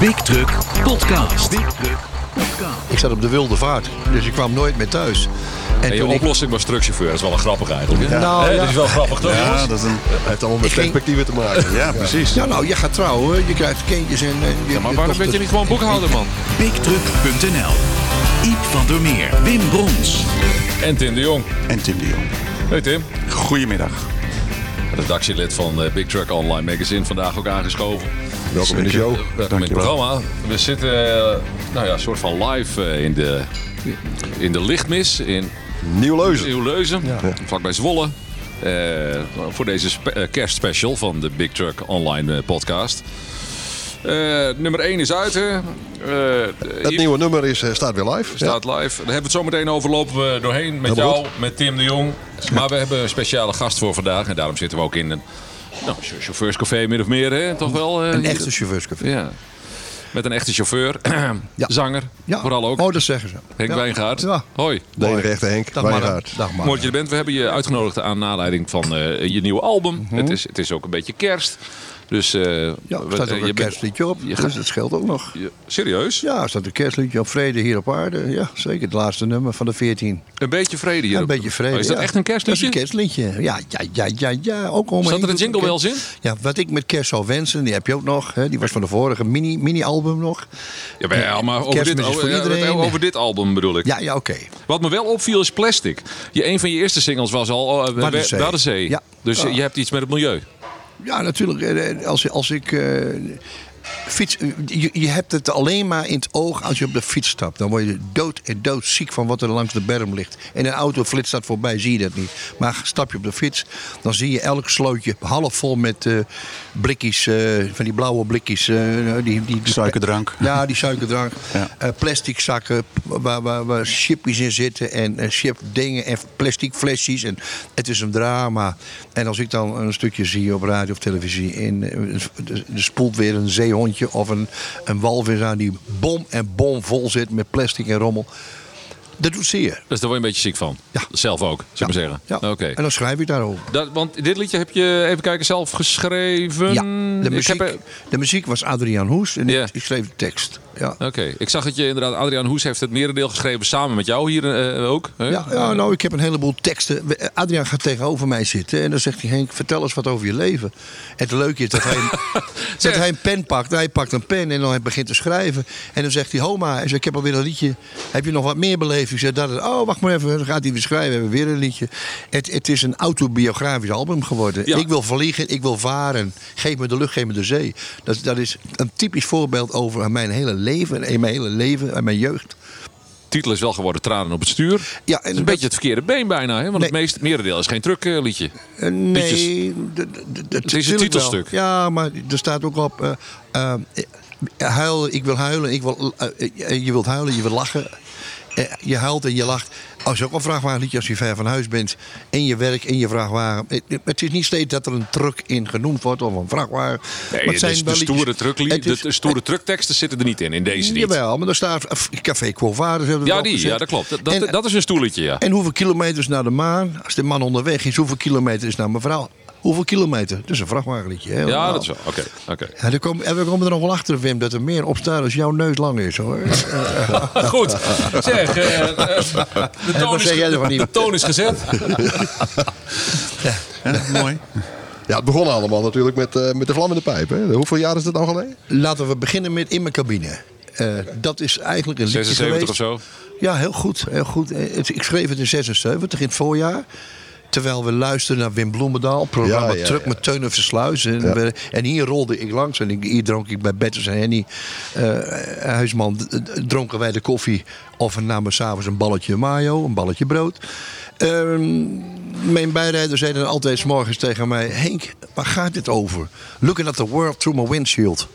Big Truck Podcast. Big Truck Podcast. Ik zat op de wilde vaart, dus ik kwam nooit meer thuis. En En je ik- oplossing was truckchauffeur. Dat is wel een grappig eigenlijk. hè? Nou, ja. Dat is wel grappig toch? Ja, dat is een... heeft allemaal met ging- perspectieven te maken. Ja, precies. Ja, nou, je gaat trouwen, je krijgt kindjes en... en je, Ja, maar waarom ben je niet gewoon boekhouder, man? BigTruck.nl. Iep van der Meer. Wim Brons. En Tim de Jong. En Tim de Jong. Hey Tim. Goedemiddag. Redactielid van eh, Big Truck Online Magazine. Vandaag ook aangeschoven. Welkom in de show. Welkom in het Dankjewel. programma. We zitten eh, nou ja, een soort van live eh, in, de, in de lichtmis in Nieuw-Leuzen. Nieuw-Leuzen. Vlakbij Zwolle. Eh, voor deze spe- kerstspecial van de Big Truck Online podcast. Eh, nummer 1 is uit. Hè. Eh, Het hier nieuwe nummer is, eh, staat weer live. staat live. Daar hebben we het zo meteen over. Lopen we doorheen met jou, met Tim de Jong. Maar we hebben een speciale gast voor vandaag. En daarom zitten we ook in een nou, ch- chauffeurscafé, min of meer. Hè? Toch wel? Een echte chauffeurscafé. Ja. Met een echte chauffeur. Zanger. Ja. Vooral ook. Oh, dat zeggen ze. Henk ja. Wijngaard. Ja. Hoi. De ene rechte Henk, Dag. Wijngaard. Dag. Mooi dat je er bent. We hebben je uitgenodigd aan aanleiding van je nieuwe album. Het, is, het is ook een beetje kerst. Dus eh, Ja, er staat eh, ook een kerstliedje op, je dus dat scheelt ook nog. je- serieus? Ja, er staat een kerstliedje op Vrede hier op aarde. Ja, zeker. Het laatste nummer van de 14. Een beetje vrede hier. Ja, een beetje vrede. Oh, is dat ja. echt een kerstliedje? Dat is een kerstliedje. Ja, ja, ja, ja. ja. Ook om Zat er een jingle bells in? Ja, wat ik met kerst zou wensen, die heb je ook nog. Hè? Die was van de vorige mini- mini-album nog. Ja, maar, ja, maar over, dit, over, voor ja, iedereen. over dit album bedoel ik. Ja, ja, oké. Wat me wel opviel is plastic. Je, een van je eerste singles was al uh, Waddenzee. Waddenzee. Ja. Dus je hebt iets met het milieu. Ja, natuurlijk. Eh, Als, als ik eh, fiets. Je, je hebt het alleen maar in het oog als je op de fiets stapt. Dan word je dood en doodziek van wat er langs de berm ligt. En een auto flitst dat voorbij, zie je dat niet. Maar stap je op de fiets, dan zie je elk slootje half vol met eh, blikjes, eh, van die blauwe blikjes. eh, die, die, die, Suikerdrank. Ja, die suikerdrank. Ja. Eh, plastic zakken waar, waar, waar chipjes in zitten en eh, chip dingen en plastic flesjes. En het is een drama. En als ik dan een stukje zie op radio of televisie en eh, er spoelt weer een zeehondje of een, een walvis aan die bom en bom vol zit met plastic en rommel. Dat doet zeer. Dus daar word je een beetje ziek van. Ja. Zelf ook, zou ik maar zeggen. Ja. Oké. En dan schrijf ik daarover. Dat, want dit liedje heb je, even kijken, zelf geschreven. Ja, de muziek, heb de muziek was Adriaan Hoes en ik, ik schreef de tekst. Ja. Oké, ik zag het je inderdaad. Adriaan Hoes heeft het merendeel geschreven samen met jou hier eh, ook. Hè? Ja, ja, nou, ik heb een heleboel teksten. We- Adriaan gaat tegenover mij zitten en dan zegt hij: Henk, vertel eens wat over je leven. En het leuke is dat hij, dat hij een pen pakt. Hij pakt een pen en dan hij begint te schrijven. En dan zegt hij: Homa, hij zegt, ik heb alweer een liedje. Heb je nog wat meer beleefd? Ik zeg: dat, oh, wacht maar even. Dan gaat hij weer schrijven. We hebben weer een liedje. Het, het is een autobiografisch album geworden. Ja. Ik wil vliegen, ik wil varen. Geef me de lucht, geef me de zee. Dat, dat is een typisch voorbeeld over mijn hele leven. En mijn hele leven en mijn jeugd. titel is wel geworden Tranen op het stuur. Ja, Het is een beetje het verkeerde been bijna. Hè? Want Nee. het meest merendeel is geen truckliedje. Eh, Nee, d- d- d- Het is een titelstuk. wel. Ja, maar er staat ook op. eh, eh, eh, huilen, ik wil huilen, ik wil, eh, eh, je wilt huilen, je wilt lachen. Eh, je huilt en je lacht. Als je ook een vrachtwagenliedje als je ver van huis bent. En je werk in je vrachtwagen. Het, is niet steeds dat er een truck in genoemd wordt of een vrachtwagen. Nee, Maar het zijn de, stoere liedjes- trucklie- het de, stoere truckteksten zitten er niet in, in deze niet. Jawel, maar er staat eh, Café Quo Vadis Ja, die, gezet. ja, dat klopt. Dat, dat, En- dat is een stoeletje, ja. En hoeveel kilometers naar de maan? Als de man onderweg is, hoeveel kilometer is naar mevrouw? Hoeveel kilometer? Dat is een vrachtwagenliedje. hè? Ja, Normaal. dat is wel. Oké, oké. Kom- en we komen er nog wel achter, Wim, dat er meer op staat als jouw neus lang is. Hoor. Goed. Zeg, eh, eh, de, toon is, de toon is gezet. Ja, mooi. Ja, het begon allemaal natuurlijk met, eh, met de vlam in de pijp. Hè? Hoeveel jaar is dat nou geleden? Laten we beginnen met In mijn cabine. Eh, dat is eigenlijk een liedje 76 geweest. of zo. Ja, heel goed. Heel goed. Eh, Ik schreef het in 76, in het voorjaar. Terwijl we luisterden naar Wim Bloemendaal, programma Ja, ja, Truck ja. met Teun en Versluis. En, we- en hier rolde ik langs en ik- hier dronk ik bij Betters en Henny eh, Huisman. d- d- dronken wij de koffie of we namen s'avonds een balletje mayo, een balletje brood. Ehm, mijn bijrijder zei dan altijd 's morgens tegen mij: Henk, waar gaat dit over? Looking at the world through my windshield.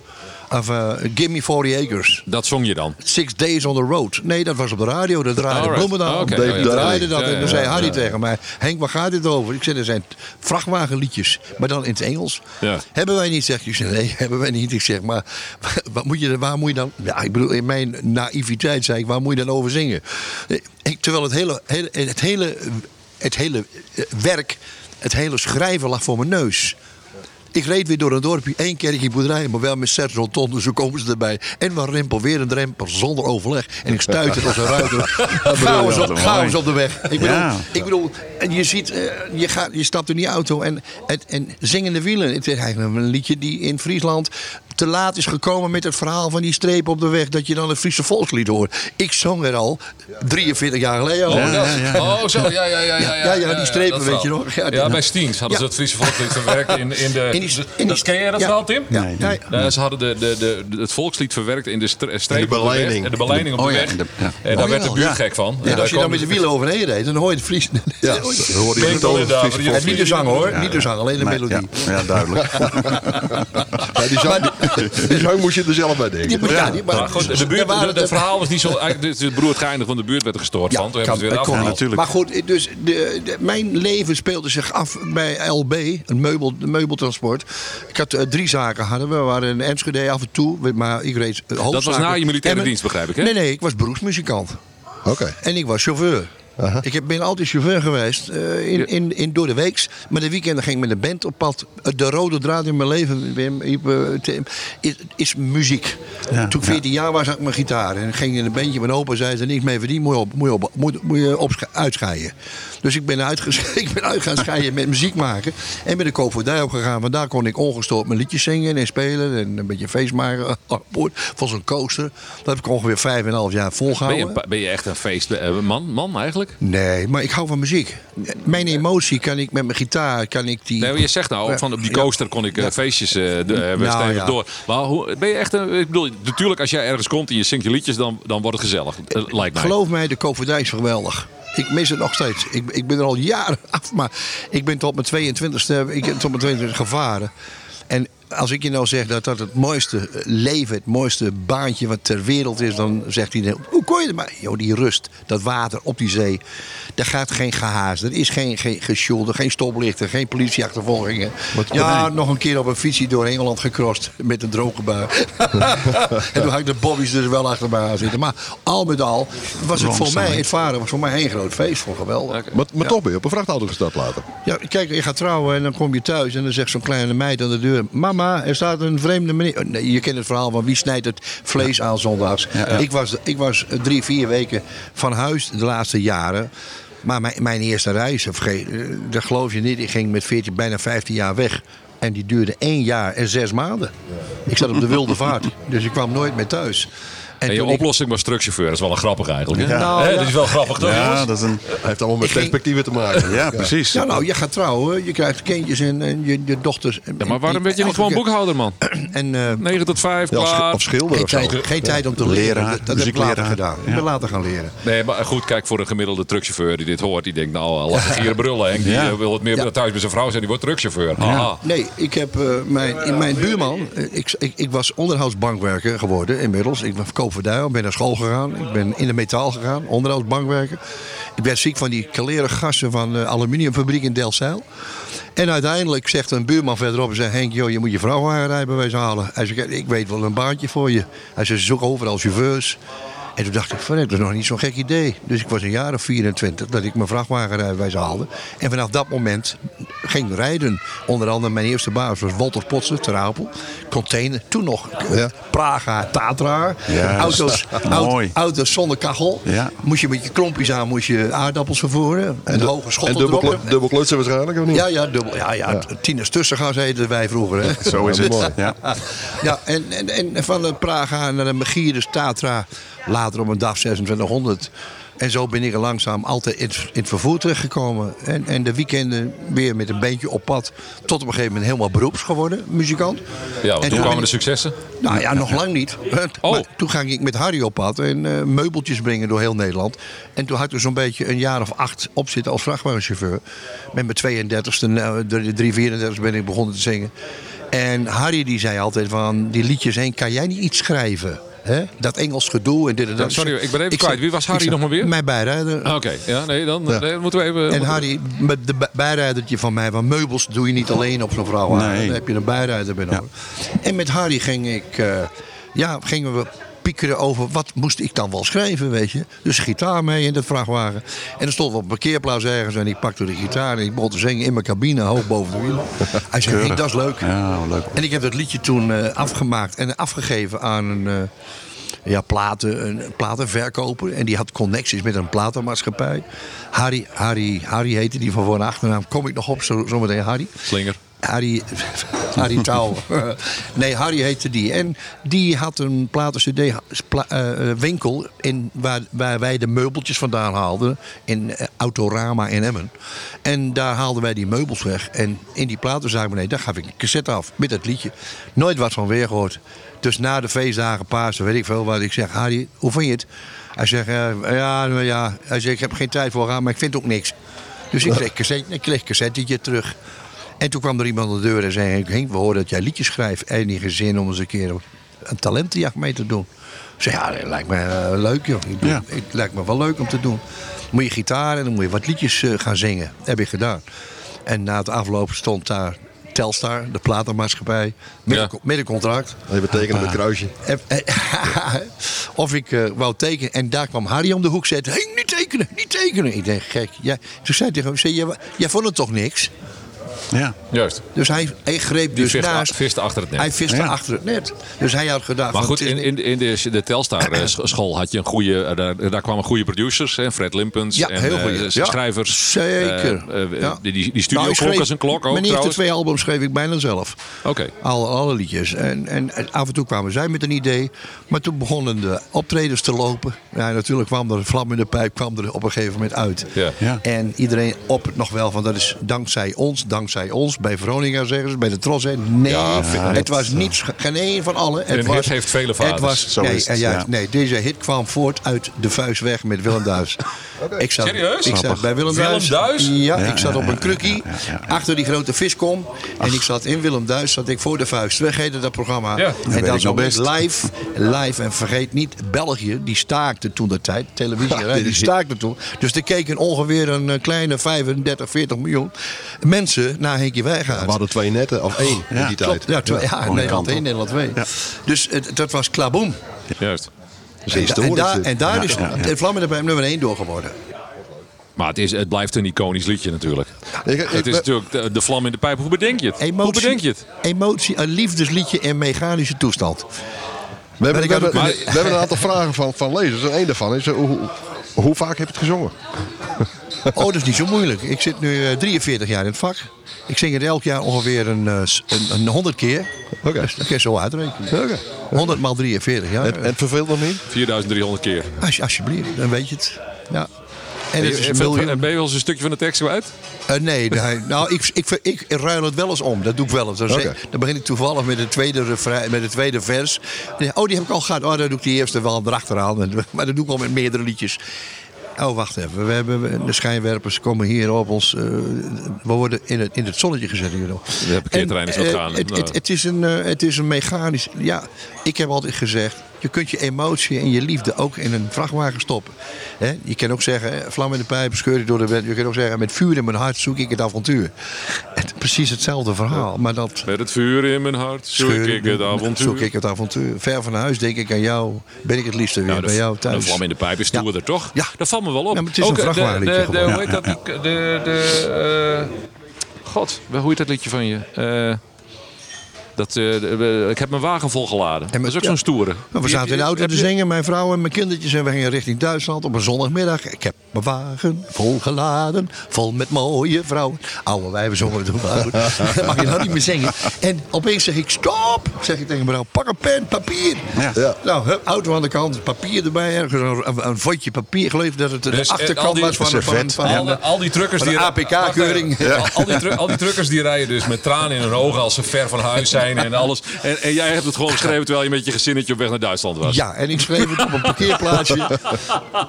Of uh, Give me 40 acres. Dat zong je dan. Six Days on the Road. Nee, dat was op de radio. Dat draaide Alright. Bloemendaal. Oh ja, draaide ja, dat. ja, en dan zei Harry tegen mij... Henk, waar gaat dit over? Ik zei, er zijn vrachtwagenliedjes. Maar dan in het Engels. Ja. Hebben wij niet, zegt. Ik zei, nee, hebben wij niet. Ik zeg, maar wat moet je, waar moet je dan... Ja, ik bedoel, in mijn naïviteit zei ik, waar moet je dan over zingen? Ik, terwijl het hele, hele, het hele, het hele eh, werk, het hele schrijven lag voor mijn neus. Ik reed weer door een dorpje, één kerkje boerderij, maar wel met zes rotondes, zo komen ze erbij. En waar rempel, weer een drempel, zonder overleg. En ik stuitte als een ruiter. chaos, op, chaos op de weg. Ik bedoel, Ja. ik bedoel en je ziet, eh, je, gaat, je stapt in die auto en, en, en zingende wielen. Het is eigenlijk een liedje die in Friesland te laat is gekomen met het verhaal van die streep op de weg. Dat je dan het Friese volkslied hoort. Ik zong er al 43 jaar geleden. Oh, Ja, dat- ja, ja. oh, zo, ja, ja, ja. Ja, Ja, ja, die strepen, weet je nog? Ja, bij Stiens hadden ze het Friese volkslied verwerkt in, in de... In die- in die- dat ken jij dat ja. verhaal, Tim? Ja, Nee, ja, nee. Ze hadden de, de, de, het volkslied verwerkt in de stre- streep In de op weg. de beleiding op de Oh weg. de- ja. En daar Oh werd de buurt gek van. Als je daar dan met de wielen overheen reed, dan hoor je het Fries. Ja, hoor je het wel over Friese niet de zang hoor, Ja, niet de zang, alleen de Nee, melodie. Ja, ja, duidelijk. Ja, die, die zang moest je er zelf bij denken. Die- ja, die- maar- Maar goed, de buurt, waren de, verhaal was niet zo... eigenlijk, Het broer het geinig van de buurt werd er gestoord Ja, van. Toen kan- hebben weer natuurlijk. Maar goed, dus de, de- mijn leven speelde zich af bij LB, een meubel, meubeltransport. Ik had eh, drie zaken hadden we. Waren in Enschede af en toe, maar ik reed uh, Dat was na je militaire dienst, begrijp ik, hè? Nee, nee, ik was beroepsmuzikant. Oké. En ik was chauffeur. Aha. Ik ben altijd chauffeur geweest eh, in, in, in door de weeks. Maar de weekenden ging ik met een band op pad. Eh, De rode draad in mijn leven Wim, eh, is, is muziek. Ja, Toen ik 14 jaar was, had ik mijn gitaar. En ging in een bandje. Mijn opa zei, er niks mee verdienen, moet je, op, moet je, op, moet, moet je op, uitscheiden. Dus ik ben, uitges- ik ben uit gaan scheiden met muziek maken. En ben de koopvaardij opgegaan. Want daar kon ik ongestoord mijn liedjes zingen en spelen. En een beetje feest maken. Van zo'n coaster. Dat heb ik ongeveer 5,5 jaar Ben volgehouden. je, ben je echt een feestman man eigenlijk? Nee, maar ik hou van muziek. Mijn emotie kan ik met mijn gitaar, kan ik die... Nee, je zegt nou, van op die Ja. coaster kon ik eh, Ja. feestjes eh eh, Nou, ja. door. Maar hoe, ben je echt een... Ik bedoel, natuurlijk als jij ergens komt en je zingt je liedjes, dan, dan wordt het gezellig. eh, lijkt mij. Geloof mij, de koopvaardij is geweldig. Ik mis het nog steeds. Ik, ik ben er al jaren af, maar ik ben tot mijn 22e, ik tot mijn 22e gevaren. En als ik je nou zeg dat dat het mooiste leven, het mooiste baantje wat ter wereld is, dan zegt iedereen: hoe kon je er maar? Joh, die rust, dat water op die zee. Daar gaat geen gehaast, er is geen, geen gesjoelde, geen stoplichten, geen politieachtervolgingen. Ja, nog een keer op een fietsje door Engeland gecrossed met een droge bui. en toen had ik de bobby's dus wel achter me aan zitten. Maar al met al was het voor mij, het varen was voor mij een groot feest. Ik geweldig. Maar, maar toch ben je op een vrachtauto gestart later. Ja, kijk, je gaat trouwen en dan kom je thuis en dan zegt zo'n kleine meid aan de deur: Mama, er staat een vreemde meneer. Oh, je kent het verhaal van wie snijdt het vlees aan zondags. Ik, was, ik was drie, vier weken van huis de laatste jaren. Maar mijn, mijn eerste reis, vergeet, eh, dat geloof je niet, ik ging met 14, bijna 15 jaar weg. En die duurde één jaar en zes maanden. Ik zat op de wilde vaart, dus ik kwam nooit meer thuis. En je oplossing was truckchauffeur. Dat is wel een grappig eigenlijk. hè? Ja. Nou, Hè. Dat is wel grappig toch? Ja, jongens? dat is een... Heeft allemaal met Ik ging- perspectieven te maken. Ja, precies. Ja, nou, je gaat trouwen, je krijgt kindjes en, en je, je dochters. Ja, maar waarom werd je niet gewoon boekhouder, man? En, eh, 9 tot 5, Ja, of, sch- klaar. of schilder Geen of zo. tijd, geen tijd om te leren. Leraar, dat dat heb ik later muziekleraar. gedaan. Ik ben later gaan leren. Nee, maar goed, kijk, voor een gemiddelde truckchauffeur die dit hoort, die denkt, nou, laat zich hier brullen. Henk, die Ja. eh, wil het meer Ja. thuis bij zijn vrouw zijn, die wordt truckchauffeur. Aha. Nee, ik heb eh, mijn, in mijn buurman. eh, Ik, ik, ik was onderhoudsbankwerker geworden inmiddels. Ik was koopvaardij, ben naar school gegaan. Ik ben in de metaal gegaan, onderhoudsbankwerker. Ik werd ziek van die kaleren gassen van de aluminiumfabriek in Delfzijl. En uiteindelijk zegt een buurman verderop: zei, Henk, joh, je moet je vrachtwagenrijbewijs halen. Hij zegt: Ik weet wel een baantje voor je. Hij zei: Ze zoeken overal chauffeurs. En toen dacht ik, van, dat is nog niet zo'n gek idee. Dus ik was een jaar of 24 dat ik mijn vrachtwagenrijbewijs haalde. En vanaf dat moment ging rijden. Onder andere mijn eerste baas was Walter Potsen, ter Apel. Container, toen nog Ja. Praga, Tatra. Ja, auto's, mooi. auto's zonder kachel. Ja. Moest je met je klompjes aan moest je aardappels vervoeren. En hoge En schotten dubbel, erop. kle- dubbel klutsen waarschijnlijk, of niet? Ja, ja, dubbel. Ja, ja, tieners tussengas heten wij vroeger. Hè? Zo is het. mooi. Ja. Ja, en, en, en van Praga naar de Megidus Tatra. Later op een dag 2600. En zo ben ik er langzaam altijd in, het- in het vervoer terechtgekomen. En, en de weekenden weer met een beentje op pad. Tot op een gegeven moment helemaal beroeps geworden, muzikant. Ja, want En toen kwamen de successen. nou ja, nog lang niet. Oh. Maar toen ging ik met Harry op pad en eh, meubeltjes brengen door heel Nederland. En toen had ik er zo'n beetje een jaar of acht op zitten als vrachtwagenchauffeur. Met mijn 32e, nou, de 334 ben ik begonnen te zingen. En Harry die zei altijd van, die liedjes heen, kan jij niet iets schrijven? Hè? Dat Engels gedoe en dit en dat. sorry, ik ben even kwijt. Wie was Harry zei, nog maar weer? Mijn bijrijder. Ah, Oké, ja, nee, dan nee, moeten we even... En Harry, met de bij- bijrijdertje van mij, van meubels doe je niet alleen op zo'n vrouw. Nee. Dan heb je een bijrijder bij nodig. En met Harry ging ik, eh, ja, gingen we piekeren over wat moest ik dan wel schrijven, weet je. Dus gitaar mee in de vrachtwagen. En dan stond we op een parkeerplaats ergens en ik pakte de gitaar en ik begon te zingen in mijn cabine, hoog boven de wielen. Hij zei, hey, dat is leuk. Ja, leuk. En ik heb dat liedje toen eh, afgemaakt en afgegeven aan een... eh, ja, platen, een platenverkoper. En die had connecties met een platenmaatschappij. Harry, Harry, Harry heette die van voor en achternaam. Kom ik nog op, zo, zometeen Harry. Slinger. Harry, Harry Touw. nee, Harry heette die. En die had een platen-cd-winkel in waar, waar wij de meubeltjes vandaan haalden. In eh, Autorama in Emmen. En daar haalden wij die meubels weg. En in die platen zagen we, nee, daar gaf ik een cassette af met het liedje. Nooit wat van weer gehoord. Dus na de feestdagen, Pasen, weet ik veel wat. Ik zeg, Harry, hoe vind je het? Hij zegt, eh, ja, nou ja. Hij zegt, ik heb geen tijd voor gaan, maar ik vind ook niks. Dus ik kreeg, cassette, ik kreeg cassettetje terug. En toen kwam er iemand aan de deur en zei: Henk, we horen dat jij liedjes schrijft. Enige zin om eens een keer een talentenjacht mee te doen. Ik zei: Ja, dat lijkt me eh, leuk, joh. Ik doe- Ja. Het lijkt me wel leuk om te doen. Moet je gitaar en dan moet je wat liedjes eh, gaan zingen. Dat heb ik gedaan. En na het aflopen stond daar Telstar, de platenmaatschappij, met, Ja. een, co- met een contract. Dat betekent een kruisje. En- en- of ik eh, wou tekenen. En daar kwam Harry om de hoek zetten. Hé, niet tekenen, niet tekenen. Ik denk, gek. Ja. Toen zei hij tegen hem, zei, jij, jij vond het toch niks? Ja. Juist. Dus hij, hij greep Die dus viste, naast. viste achter het net. Hij viste Ja. achter het net. Dus hij had gedacht... Maar goed, in, in, in de, de Telstar eh, had je een goede. eh, daar, daar kwamen goede producers. Hè, Fred Limpens. Ja, en, heel eh, Ja, schrijvers. zeker. Ja. Die, die, die studio Nou, schreef- als een klok ook Mijn eerste twee albums schreef ik bijna zelf. Oké. Alle, alle liedjes. En, en, en af en toe kwamen zij met een idee. Maar toen begonnen de optredens te lopen. Ja, natuurlijk kwam er een vlam in de pijp kwam er op een gegeven moment uit. Ja. Ja. En iedereen op het nog wel van dat is dankzij ons, dankzij ons. Bij Veronica zeggen ze, bij de Tros. Nee, Ja, het was niets, geen één van allen. Het Een was, hit heeft vele Het vaders. was, Zo nee, is het, ja, ja. nee, deze hit kwam voort uit de vuist weg met Willem Duis. Ik zat, Serieus? Ik zat bij Willem Willem Duis. Duis? Ja, Ja, ik zat op een krukkie ja, ja, ja. achter die grote viskom. En ik zat in Willem Duis, zat ik voor de vuist weg, heette dat programma. Dat en dat was best. live, live. En vergeet niet, België, die staakte toen de tijd. Televisie, die staakte toen. Dus er keken ongeveer een eh, kleine 35, 40 miljoen mensen naar Henkie Wijngaard. We hadden twee netten, of één in Ja, die tijd. Ja, twee, ja, Nederland kant 1, op. Nederland 2. Ja. Dus het, dat was klaboom. Juist. Dat is En, en daar Ja, is ja, ja. de Vlammen bij nummer 1 door geworden. Maar het, is, het blijft een iconisch liedje natuurlijk. Ik- ik- het is natuurlijk de, de vlam in de pijp. Hoe bedenk je het? Hoe Emotie, bedenk je het? Emotie, een liefdesliedje in mechanische toestand. We hebben, we, hebben, ook we hebben een aantal vragen van, van lezers. En één daarvan is, hoe, hoe- hoe vaak heb je het gezongen? Oh, dat is niet zo moeilijk. Ik zit nu eh, 43 jaar in het vak. Ik zing het elk jaar ongeveer een, eh, een, een 100 keer. Oké. Dus dat kun je zo uitrekenen. Oké. 100 maal 43 jaar. En, en het verveelt nog niet? 4300 keer. Als, alsjeblieft, dan weet je het. Ja. En het is Eh, een veel- miljoen. Ben je wel eens een stukje van de tekst kwijt? Eh, nee, nee, nou, ik, ik, ik, ruil het wel eens om. Dat doe ik wel eens. Dan, zeg- dan begin ik toevallig met de tweede, refrein, met de tweede vers. Nee, Oh, die heb ik al gehad. Oh, dan doe ik die eerste wel erachteraan. En- Maar dat doe ik al met meerdere liedjes. Oh, wacht even. We hebben, de schijnwerpers komen hier op ons. eh, we worden in het, in het zonnetje gezet hier. De parkeerterrein is wat En, gaan. eh, Het, Nou. het, het, is een, eh, het is een mechanisch. Ja, ik heb altijd gezegd. Je kunt je emotie en je liefde ook in een vrachtwagen stoppen. Je kan ook zeggen, eh, vlam in de pijp, scheur ik door de bed. Je kunt ook zeggen, met vuur in mijn hart zoek ik het avontuur. Het, precies hetzelfde verhaal. Maar dat Met het vuur in mijn hart zoek ik het avontuur. Zoek ik het avontuur. Ver van huis denk ik aan jou. Ben ik het liefste weer Nou, bij de, jou de thuis. vlam in de pijp is stoerder, toch? Ja. Dat valt me wel op. Ja, maar het is een Ook, eh, de- vrachtwagenliedje de, de, gewoon. Hoe heet dat? De, de, de, eh, God, hoe heet dat liedje van je? Eh, dat, eh, ik heb mijn wagen volgeladen. met- dat is ook ja. zo'n stoere. We zaten in de auto te zingen, mijn vrouw en mijn kindertjes. En we gingen richting Duitsland op een zondagmiddag. Ik heb mijn wagen volgeladen, vol met mooie vrouwen. Oude wijven zongen we toen wel. Dat mag je nou niet meer zingen. En opeens zeg ik, stop! Zeg ik tegen mijn vrouw, pak een pen, papier. Ja. Ja. Nou, hup, auto aan de kant, papier erbij. Ergens een, een, een vodje papier. Ik geloof dat het de Dus, eh, achterkant die- was van, van, van, van, al, de- al die truckers die APK-keuring. Al, al die al die truckers die rijden dus met tranen in hun ogen als ze ver van huis zijn en alles. En, en jij hebt het gewoon geschreven terwijl je met je gezinnetje op weg naar Duitsland was. Ja, en ik schreef het op een parkeerplaatsje.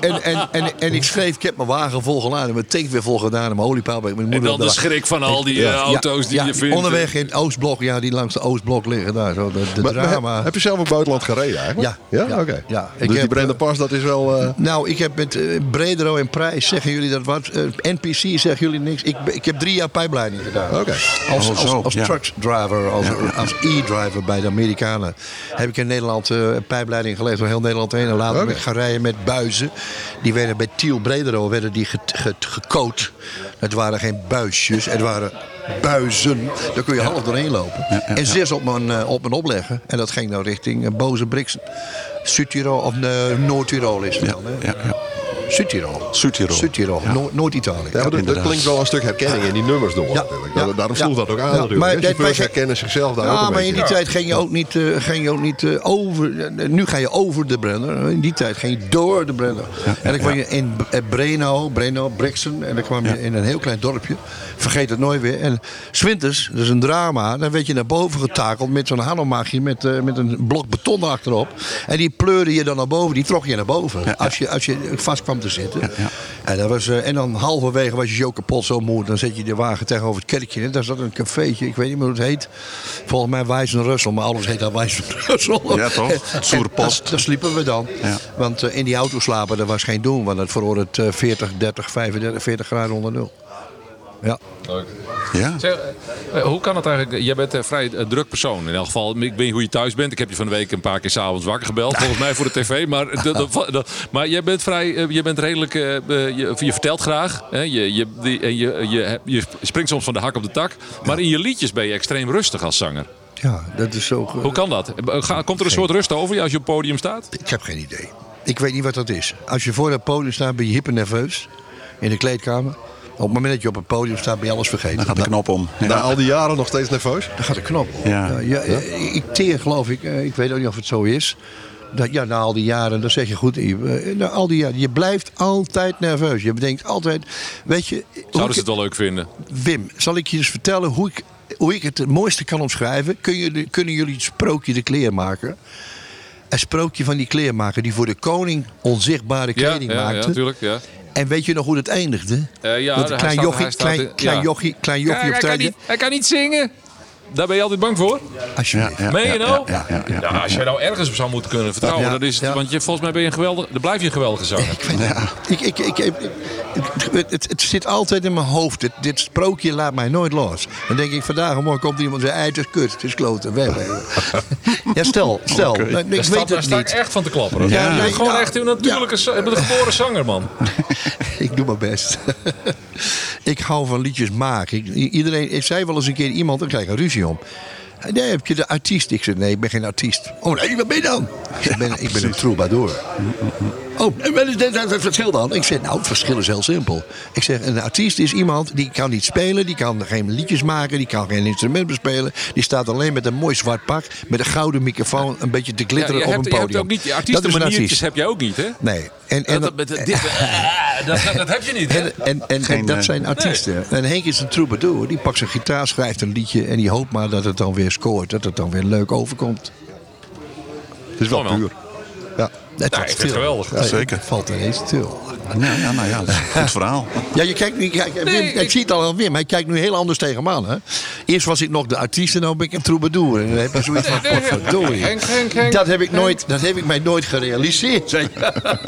En, en, en, en ik schreef ik heb mijn wagen volgeladen, mijn tank weer volgedaan en mijn oliepaal. bij Mijn En moeder dan de schrik van al die Ja, eh, auto's die ja, je vindt. Onderweg in het Oostblok, ja, die langs de Oostblok liggen daar. Zo, de, de Maar- maar drama. heb, heb je zelf op buitenland gereden eigenlijk? Ja. Ja? Ja. Oké. Ja. Ik Dus die heb, Brenda eh, Pas, dat is wel... eh, Nou, ik heb met Bredero en Prijs, zeggen jullie dat wat? NPC zeggen jullie niks. Ik, ik heb drie jaar pijpleiding gedaan. Oké. Als, Oh, als, als driver, als, als e-driver bij de Amerikanen. Heb ik in Nederland eh, pijpleiding gelegd door heel Nederland heen. En later ben ik gaan rijden met buizen. Die werden bij Tiel Bredero werden die ge, ge- gecoat. Het waren geen buisjes, het waren buizen. Daar kun je half doorheen lopen. En zes op mijn, eh, op mijn opleggen. En dat ging nou richting eh, Boze Brixen. Zuid-Tirol of Noord-Tirol is het dan. Hè? Ja, ja. Zuid-Tirol. Zuid-Tirol. Noord-Italië. Ja, dat, klinkt wel een stuk herkenning in die nummers door. Ja, Daar- Daarom sloeg ja. dat ook aan Ja, natuurlijk. maar dat- herkennen zichzelf daar ook Ja, een maar in die tijd ging je ook niet, eh, ging je ook niet over. nu ga je over de Brenner. In die tijd ging je door de Brenner. en dan kwam je in B- eh, Breno, Breno, Brixen. En dan kwam je in een heel klein dorpje. Vergeet het nooit weer. En Swinters, dat is een drama. Dan werd je naar boven getakeld met zo'n hanomagje met, eh, met een blok beton achterop. En die pleurde je dan naar boven. Die trok je naar boven. Als, je, als je vast kwam te zitten. En, dat was, eh, en dan halverwege was je zo kapot, zo moe. Dan zet je de wagen tegenover het kerkje. En daar zat een cafeetje. Ik weet niet meer hoe het heet. Volgens mij Wijs en Russel. Maar alles heet daar Wijs en Russel. Ja, toch? En daar- sliepen we dan. Want eh, in die auto slapen, dat was geen doen. Want het eh, 40, 30, 35, 40 graden onder nul. Ja. Ja? Zeg, eh, hoe kan het eigenlijk? Jij bent een vrij eh, druk persoon. In elk geval, ik weet hoe je thuis bent. Ik heb je van de week een paar keer s'avonds wakker gebeld. Volgens mij voor de tv. Maar, maar jij bent vrij, eh, je bent redelijk, je, je vertelt graag. Hè? Je, je, die- en je, je, je springt soms van de hak op de tak. Maar in je liedjes ben je extreem rustig als zanger. Ja, dat is zo... Hoe kan dat? Komt er een soort rust over je als je op het podium staat? Ik heb geen idee. Ik weet niet wat dat is. Als je voor het podium staat, ben je hypernerveus. In de kleedkamer. Op het moment dat je op het podium staat, ben je alles vergeten. Dan gaat de knop om. Ja. Na al die jaren nog steeds nerveus? Dan gaat de knop om. Ja. ja, Ik teer geloof ik, eh, ik weet ook niet of het zo is. Dat, ja, na al die jaren, dat zeg je goed. Eh, Na al die jaren, je blijft altijd nerveus. Je bedenkt altijd, weet je... Zouden ik- ze het wel leuk vinden? Wim, zal ik je eens vertellen hoe ik, hoe ik het het mooiste kan omschrijven? Kun kunnen jullie het sprookje de kleermaker? Een sprookje van die kleermaker die voor de koning onzichtbare Ja, kleding ja, ja, maakte. natuurlijk. Ja. En weet je nog hoe het eindigde? Eh, ja, Dat klein jochie, klein, in- klein jochie, klein jochie op hij, kan niet, hij kan niet zingen. Daar ben je altijd bang voor. Alsjeblieft. Ja, Meen je ja, nou? ja, ja, ja, ja. Ja, als je nou ergens op zou moeten kunnen vertrouwen, Ja, dan is het, ja. want je, volgens mij ben je een geweldig, dan blijf je een geweldige zanger. Ik niet. Ik, ik, ik, ik- het, het, het zit altijd in mijn hoofd. Dit, dit sprookje laat mij nooit los. Dan denk ik, vandaag of morgen komt iemand en zegt... "Ei, het is kut, het is kloten, weg. weg." ja, stel, stel. Ik Daar weet staat, daar het sta ik niet. echt van te klapperen. Ja, nee, gewoon ja, echt een natuurlijke, een geboren zanger, man. Ik doe mijn best. ik hou van liedjes maken. Ik, iedereen, ik zei wel eens een keer iemand, dan krijg ik een ruzie om. Nee, heb je de artiest? Ik zei, nee, ik ben geen artiest. Oh nee, wat ben je dan? Ik, zeg, ben, ik ben een troubadour. Oh, en wat is het verschil dan? Ik zeg, nou, het verschil is heel simpel. Ik zeg, een artiest is iemand die kan niet spelen, die kan geen liedjes maken, die kan geen instrument bespelen. Die staat alleen met een mooi zwart pak, met een gouden microfoon, een beetje te Ja, glitteren je, op hebt, een je podium. hebt ook niet, die dat is een artiestenmaniertjes artiest. heb jij ook niet, hè? Nee. En, en, dat, dat, dit, dat, dat heb je niet, hè? en, en, en, Geen, en dat eh, zijn artiesten. En Henk is een troubadour. Die pakt zijn gitaar, schrijft een liedje... en die hoopt maar dat het dan weer scoort. Dat het dan weer leuk overkomt. Het is wel puur. Ja. Het ik het stil. geweldig. Ja, Zeker. Het valt ineens stil. Ja, ja, nou ja, dat is een goed verhaal. Ja, je kijkt nu... Kijk, Nee, ik, ik- zie het al aan Wim. Hij kijkt nu heel anders tegen me aan. Hè? Eerst was ik nog de artiest en nu ben ik een troubadour. En dan heb je zoiets van... Godverdorie. Henk, Henk, Henk. Dat heb ik, nooit, dat heb ik mij nooit gerealiseerd.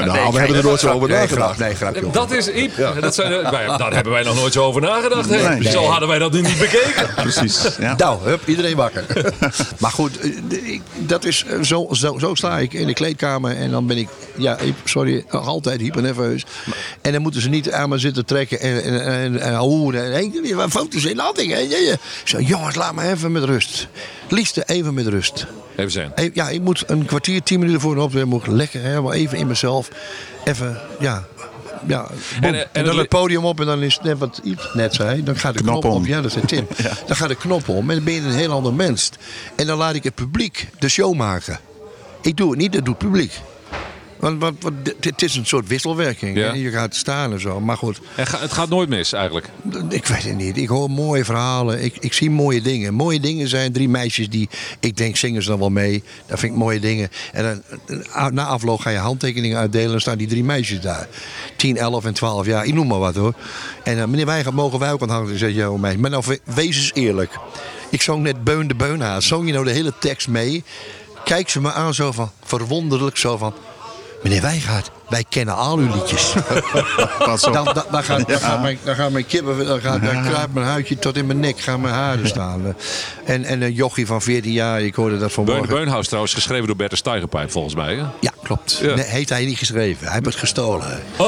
Nou, we hebben er nooit zo over Nee, nagedacht. grap, nee. Dat is Iep. Dat zijn, wij, daar hebben wij nog nooit zo over nagedacht. Hè? Nee. Zo hadden wij dat nu niet bekeken. Precies. Ja. Nou, hup, iedereen wakker. maar goed, eh, ik- dat is, eh, zo, zo, zo sta ik in de kleedkamer en dan ben ik, ja, sorry, nog altijd hypernerveus. En dan moeten ze niet aan me zitten trekken en, en, en, en hoeren. En, foto's in de dingen. Ik zeg, jongens, laat me even met rust. Liefste, even met rust. Even zijn. Even- Ja, ik moet een kwartier, tien minuten voor een optreden moet ik lekker helemaal even in mezelf. Even, ja. Ja, eh, en, en dan het- het podium op en dan is het net wat Iep net zei. Dan gaat de knop, Knop om. om. Ja, dat zei Tim. Dan gaat de knop om en dan ben je een heel ander mens. En dan laat ik het publiek de show maken. Ik doe het niet, dat doet het publiek. Want, want, want dit- het is een soort wisselwerking. Ja. Je gaat staan en zo. Maar goed, het gaat nooit mis eigenlijk. ik weet het niet. Ik hoor mooie verhalen. Ik, ik zie mooie dingen. Mooie dingen zijn drie meisjes die, ik denk, zingen ze dan wel mee. Dat vind ik mooie dingen. En dan, eh, na afloop ga je handtekeningen uitdelen. En dan staan die drie meisjes daar. 10, 11 en 12 jaar. Ik noem maar wat hoor. En eh, meneer Weigert, mogen wij ook aan hangen? Ik zeg, ja, meisje. Maar nou, we- wees eens eerlijk. Ik zong net Beun de Beunhaas. Zong je nou de hele tekst mee? Kijk ze me aan zo van, verwonderlijk zo van... Meneer Wijngaard, wij kennen al uw liedjes. Pas op. Dan, dan, dan, gaat, dan, gaat mijn, dan gaan mijn kippen, dan, gaat, dan kruipt mijn huidje tot in mijn nek, gaan mijn haren staan. En, en een jochie van 14 jaar, ik hoorde dat Beun, vanmorgen. Beunhaus trouwens geschreven door Bertus Steigerpijp volgens mij. Hè? Ja, klopt. Ja. Nee, heeft hij niet geschreven. Hij heeft het gestolen.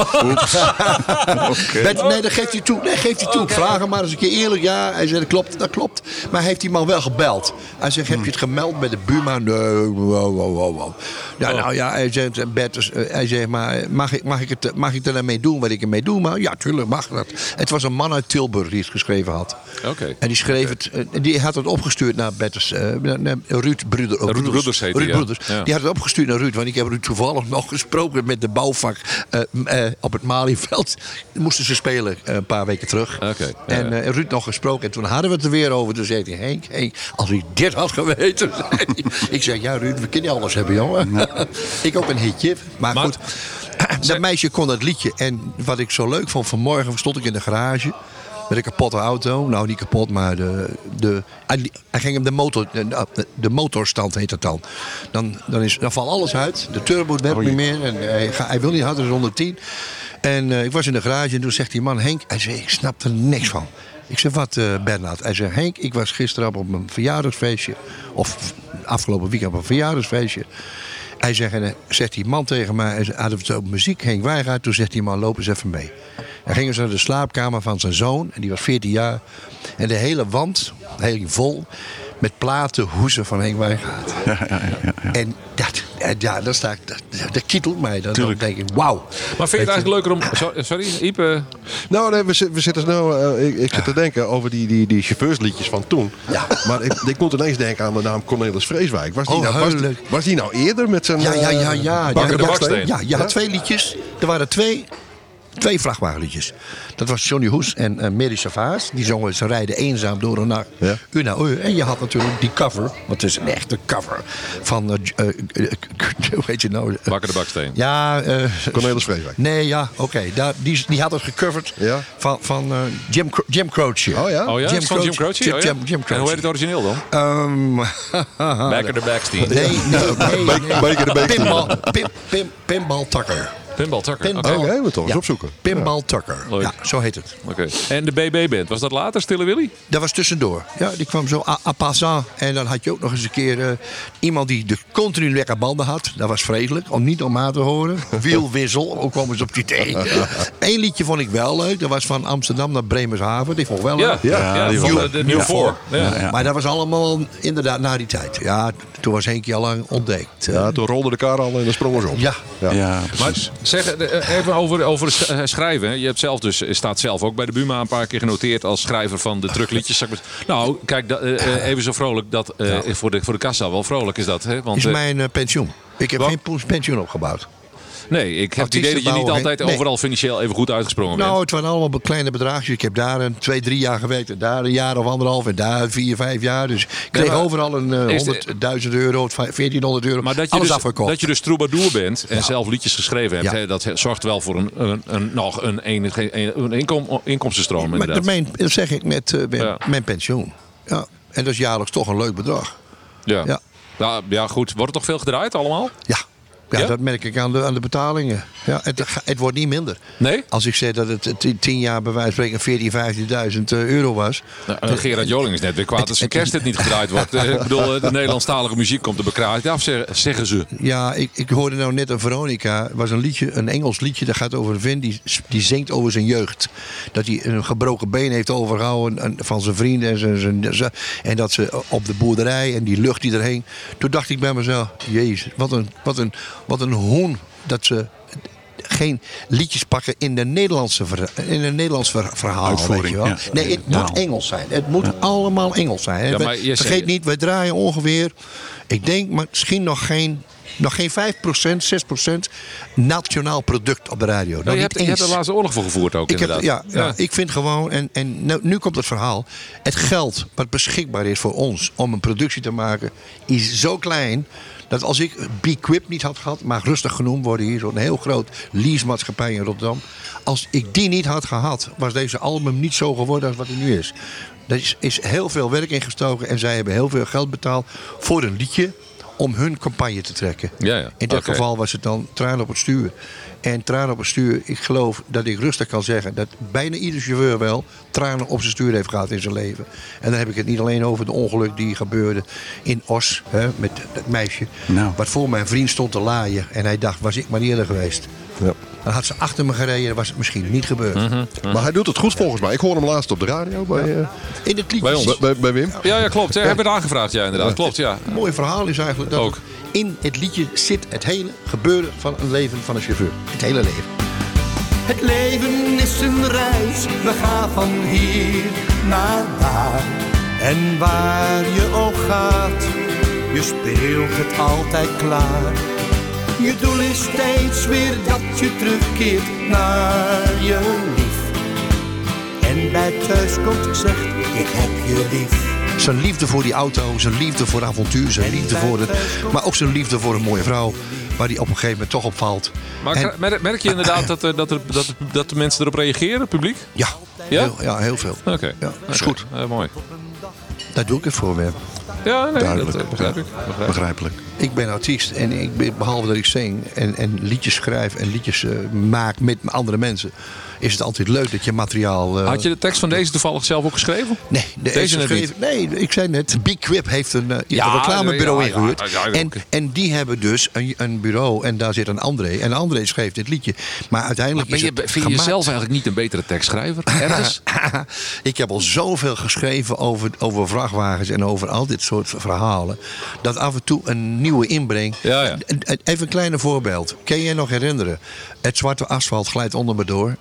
Met- nee, dat geeft hij toe. Nee, geeft hij toe. Ik Vraag hem maar eens een keer eerlijk. Ja, hij zei dat klopt, dat klopt. Maar heeft die man wel gebeld? Hij zegt, heb je het gemeld bij de buurman? Nee, wow, wow, wow, wow. Ja, nou ja, hij zegt, Bertus, eh, hij zegt, maar mag ik, mag, ik het, mag ik er dan mee doen wat ik ermee doe? Maar ja, tuurlijk mag dat. Het was een man uit Tilburg die het geschreven had. Oké. En die schreef het, eh, die had het opgestuurd naar Bertus, eh, naar- naar Ruud Bruder, Ruud Broeders heet Ruud hij, ja. Broeders. Ja. Die had het opgestuurd naar Ruud, want ik heb Ruud toevallig nog gesproken met de bouwvak eh, eh, op het Malieveld. Moesten ze spelen eh, een paar weken terug. Oké, ja, En ja. eh, Ruud nog gesproken. En toen hadden we het er weer over. Toen zei hij, Henk, Henk als ik dit had geweten. ik zei, ja Ruud, we kunnen alles hebben, jongen. ik ook een hitje. Maar, Maar- goed, dat meisje kon dat liedje. En wat ik zo leuk vond, vanmorgen stond ik in de garage. Met een kapotte auto. Nou, niet kapot, maar de, de, hij, hij ging hem de, motor, de, de motorstand heet het dan. Dan, dan, is, dan valt alles uit. De turbo werkt niet meer. En hij, ga- hij wil niet harder dan 110. En eh, ik was in de garage en toen zegt die man, Henk, hij zei, ik snap er niks van. Ik zeg, wat eh Bernard? Hij zegt, Henk, ik was gisteren op een verjaardagsfeestje. Of afgelopen weekend op een verjaardagsfeestje. Hij zegt, en dan zegt die man tegen mij, hij we het over muziek, Henk Wijngaard. Toen zegt die man, loop eens even mee. Dan gingen ze naar de slaapkamer van zijn zoon, en die was 14 jaar. En de hele wand, heel vol, met platen hoezen van Henk Wijngaard. En dat, en ja, dat, sta ik, dat, dat kietelt mij. Dan, dan denk ik, wauw. Maar vind je het eigenlijk leuker om... Sorry, Ipe? Nou, nee, we, we zitten snel. eh, ik, ik zit te denken over die, die, die chauffeursliedjes van toen. Ja. Maar ik, ik moet ineens denken aan de naam Cornelis Vreeswijk. Was die, Oh, nou, was, die nou eerder met zijn. Ja, ja, ja, eh, ja. Bakker ja, de ja? Ja, je had twee liedjes. Er waren twee, twee vrachtwagenliedjes. Dat was Johnny Hoes en uh, Mary Savaas. Die zongen Ze rijden eenzaam door een nacht. Ja. U naar u. En je had natuurlijk die cover. Want het is een echte cover. Van, eh, eh, eh, hoe heet je nou? Bakker de Baksteen. Ja, eh, Cornelis Vreeswijk. Nee, ja, oké. Daar Die, die had het gecoverd Ja. van, van eh, Jim, Cro- Jim Croce. Oh ja? Oh ja, Jim van Jim Croce. Croce? Oh, ja? Jim- Jim En hoe heet het origineel dan? Ehm, Bakker de Baksteen. nee, nee, nee. nee. Baker de. Pinball, pinball Tucker. Pinball Tucker. Pinball. Oké. Oké, we toch eens Ja. opzoeken. Pinball Tucker. Leuk. Ja, zo heet het. Oké. En de BB-band, was dat later, Stille Willy? Dat was tussendoor. Ja, die kwam zo à, à passant. En dan had je ook nog eens een keer eh, iemand die de continu lekker banden had. Dat was vreselijk, om niet om aan te horen. Wielwissel, ook kwamen ze op die idee. Eén liedje vond ik wel leuk. Dat was van Amsterdam naar Bremershaven. Die vond ik wel Ja, leuk. ja, Ja, die Nieuw voor. Ja. Ja. Maar dat was allemaal inderdaad na die tijd. Ja, toen was Henkie al lang ontdekt. Ja, toen rolde de kar al en dan sprongen ze op. Ja. Ja. Ja, Maar precies. Zeg eh, even over, over eh, schrijven. Je hebt zelf dus, staat zelf ook bij de Buma een paar keer genoteerd als schrijver van de maar. Nou, kijk, eh, eh, even zo vrolijk dat eh, voor, de, voor de kassa wel vrolijk is dat. Hè? Want, Is eh, mijn eh, pensioen. Ik heb Wat? geen pensioen opgebouwd. Nee, ik heb het idee dat je niet altijd overal financieel even goed uitgesprongen Nou, bent. het waren allemaal kleine bedragjes. Ik heb daar een twee, drie jaar gewerkt. En daar een jaar of anderhalf. En daar vier, vijf jaar. Dus ik kreeg overal een eh, is de- 100.000 euro, 1400 euro. Maar dat je, alles dus, afgekocht. dat je dus troubadour bent en zelf liedjes geschreven hebt, Ja. dat zorgt wel voor een, een, een, nog een, een, een, een inkom, inkomstenstroom maar inderdaad. dat, mijn, dat zeg ik met eh, mijn, Ja. mijn pensioen. Ja. En dat is jaarlijks toch een leuk bedrag. ja. Ja. Ja, ja, goed. Wordt er toch veel gedraaid allemaal? Ja. Ja, Ja? dat merk ik aan de, aan de betalingen. Ja, het, het wordt niet minder. Nee? Als ik zeg dat het eh, ti- tien jaar bij wijze van spreken 14.000, 15.000 eh, euro was. Nou, eh, Gerard Joling is net weer kwaad als zijn kerst dit niet gedraaid wordt. Eh, ik bedoel, de Nederlandstalige muziek komt er bekraaid af, zeggen, ze. Ja, ik, ik hoorde nou net een Veronica. Was een liedje, een Engels liedje. Dat gaat over een vent die, die zingt over zijn jeugd. Dat hij een gebroken been heeft overgehouden en- van zijn vrienden. En, zijn, zijn, zijn- en dat ze op de boerderij en die lucht die erheen. Toen dacht ik bij mezelf: Jezus, wat een, wat een, wat een hoen dat ze geen liedjes pakken in de Nederlandse in een Nederlands ver- verhaal. Uitvoering, weet je wel. ja. Nee, het Ja. moet Engels zijn. Het moet allemaal Engels zijn. We- vergeet niet, wij draaien ongeveer, ik denk misschien nog geen Nog geen 5%, 6% nationaal product op de radio. Nog Nou, je, hebt, je hebt eens. de laatste oorlog voor gevoerd ook Ik, heb, inderdaad. ja, ja. ik vind gewoon, en, en nou, nu komt het verhaal. Het geld wat beschikbaar is voor ons om een productie te maken, is zo klein. Dat als ik B-Quip niet had gehad, mag rustig genoemd worden hier, zo'n heel groot leasemaatschappij in Rotterdam. Als ik die niet had gehad, was deze album niet zo geworden als wat hij nu is. Er is, is heel veel werk ingestoken en zij hebben heel veel geld betaald voor een liedje om hun campagne te trekken. Ja, ja. In dit Oké. geval was het dan Traan op het stuur. En Traan op het stuur, ik geloof dat ik rustig kan zeggen... dat bijna ieder chauffeur wel tranen op zijn stuur heeft gehad in zijn leven. En dan heb ik het niet alleen over het ongeluk die gebeurde in Os... Hè, met dat meisje, Nou. wat voor mijn vriend stond te laaien. En hij dacht, was ik maar eerder geweest. Ja. Dan had ze achter me gereden, was het misschien niet gebeurd. Mhm. Maar hij doet het goed volgens mij. Ik hoor hem laatst op de radio bij, eh, In het liedje. Bij ons. bij, Wim. Ja, ja, klopt. Ja, hebben we het aangevraagd, ja, inderdaad. Klopt, ja. Het mooie verhaal is eigenlijk dat Ook. in het liedje zit het hele gebeuren van een leven van een chauffeur. Het hele leven. Het leven is een reis, we gaan van hier naar daar. En waar je ook gaat, je speelt het altijd klaar. Je doel is steeds weer dat je terugkeert naar je lief. En bij thuiskomt zegt, ik heb je lief. Zijn liefde voor die auto, zijn liefde voor avontuur, zijn liefde voor het. Maar ook zijn liefde voor een mooie vrouw. Waar hij op een gegeven moment toch op valt. Maar En- merk- merk je inderdaad dat, er- dat, er- dat, dat de mensen erop reageren, het publiek? ja, Ja? Heel, ja, heel veel. Oké. Ja, is goed. Eh, mooi. Daar doe ik het voor, Wim. Ja, nee, Duidelijk. dat eh, begrijp ik. Begrijp ik. Begrijpelijk. Ik ben artiest en ik, behalve dat ik zing en, en liedjes schrijf en liedjes eh, maak met andere mensen, is het altijd leuk dat je materiaal. eh, Had je de tekst van deze toevallig zelf ook geschreven? Nee, de, Deze is geschreven- Nee, ik zei net, Big Quip heeft een, eh, Ja, een reclamebureau ja, ingehuurd. ja, en, en die hebben dus een, een bureau en daar zit een André. En André schreef dit liedje. Maar uiteindelijk Ben is je, het vind je jezelf eigenlijk niet een betere tekstschrijver? Ergens? ik heb al zoveel geschreven over, over vrachtwagens en over al dit soort verhalen. Dat af en toe een nieuwe inbreng. Even een klein voorbeeld. Je je nog herinneren? Het zwarte asfalt glijdt onder me door.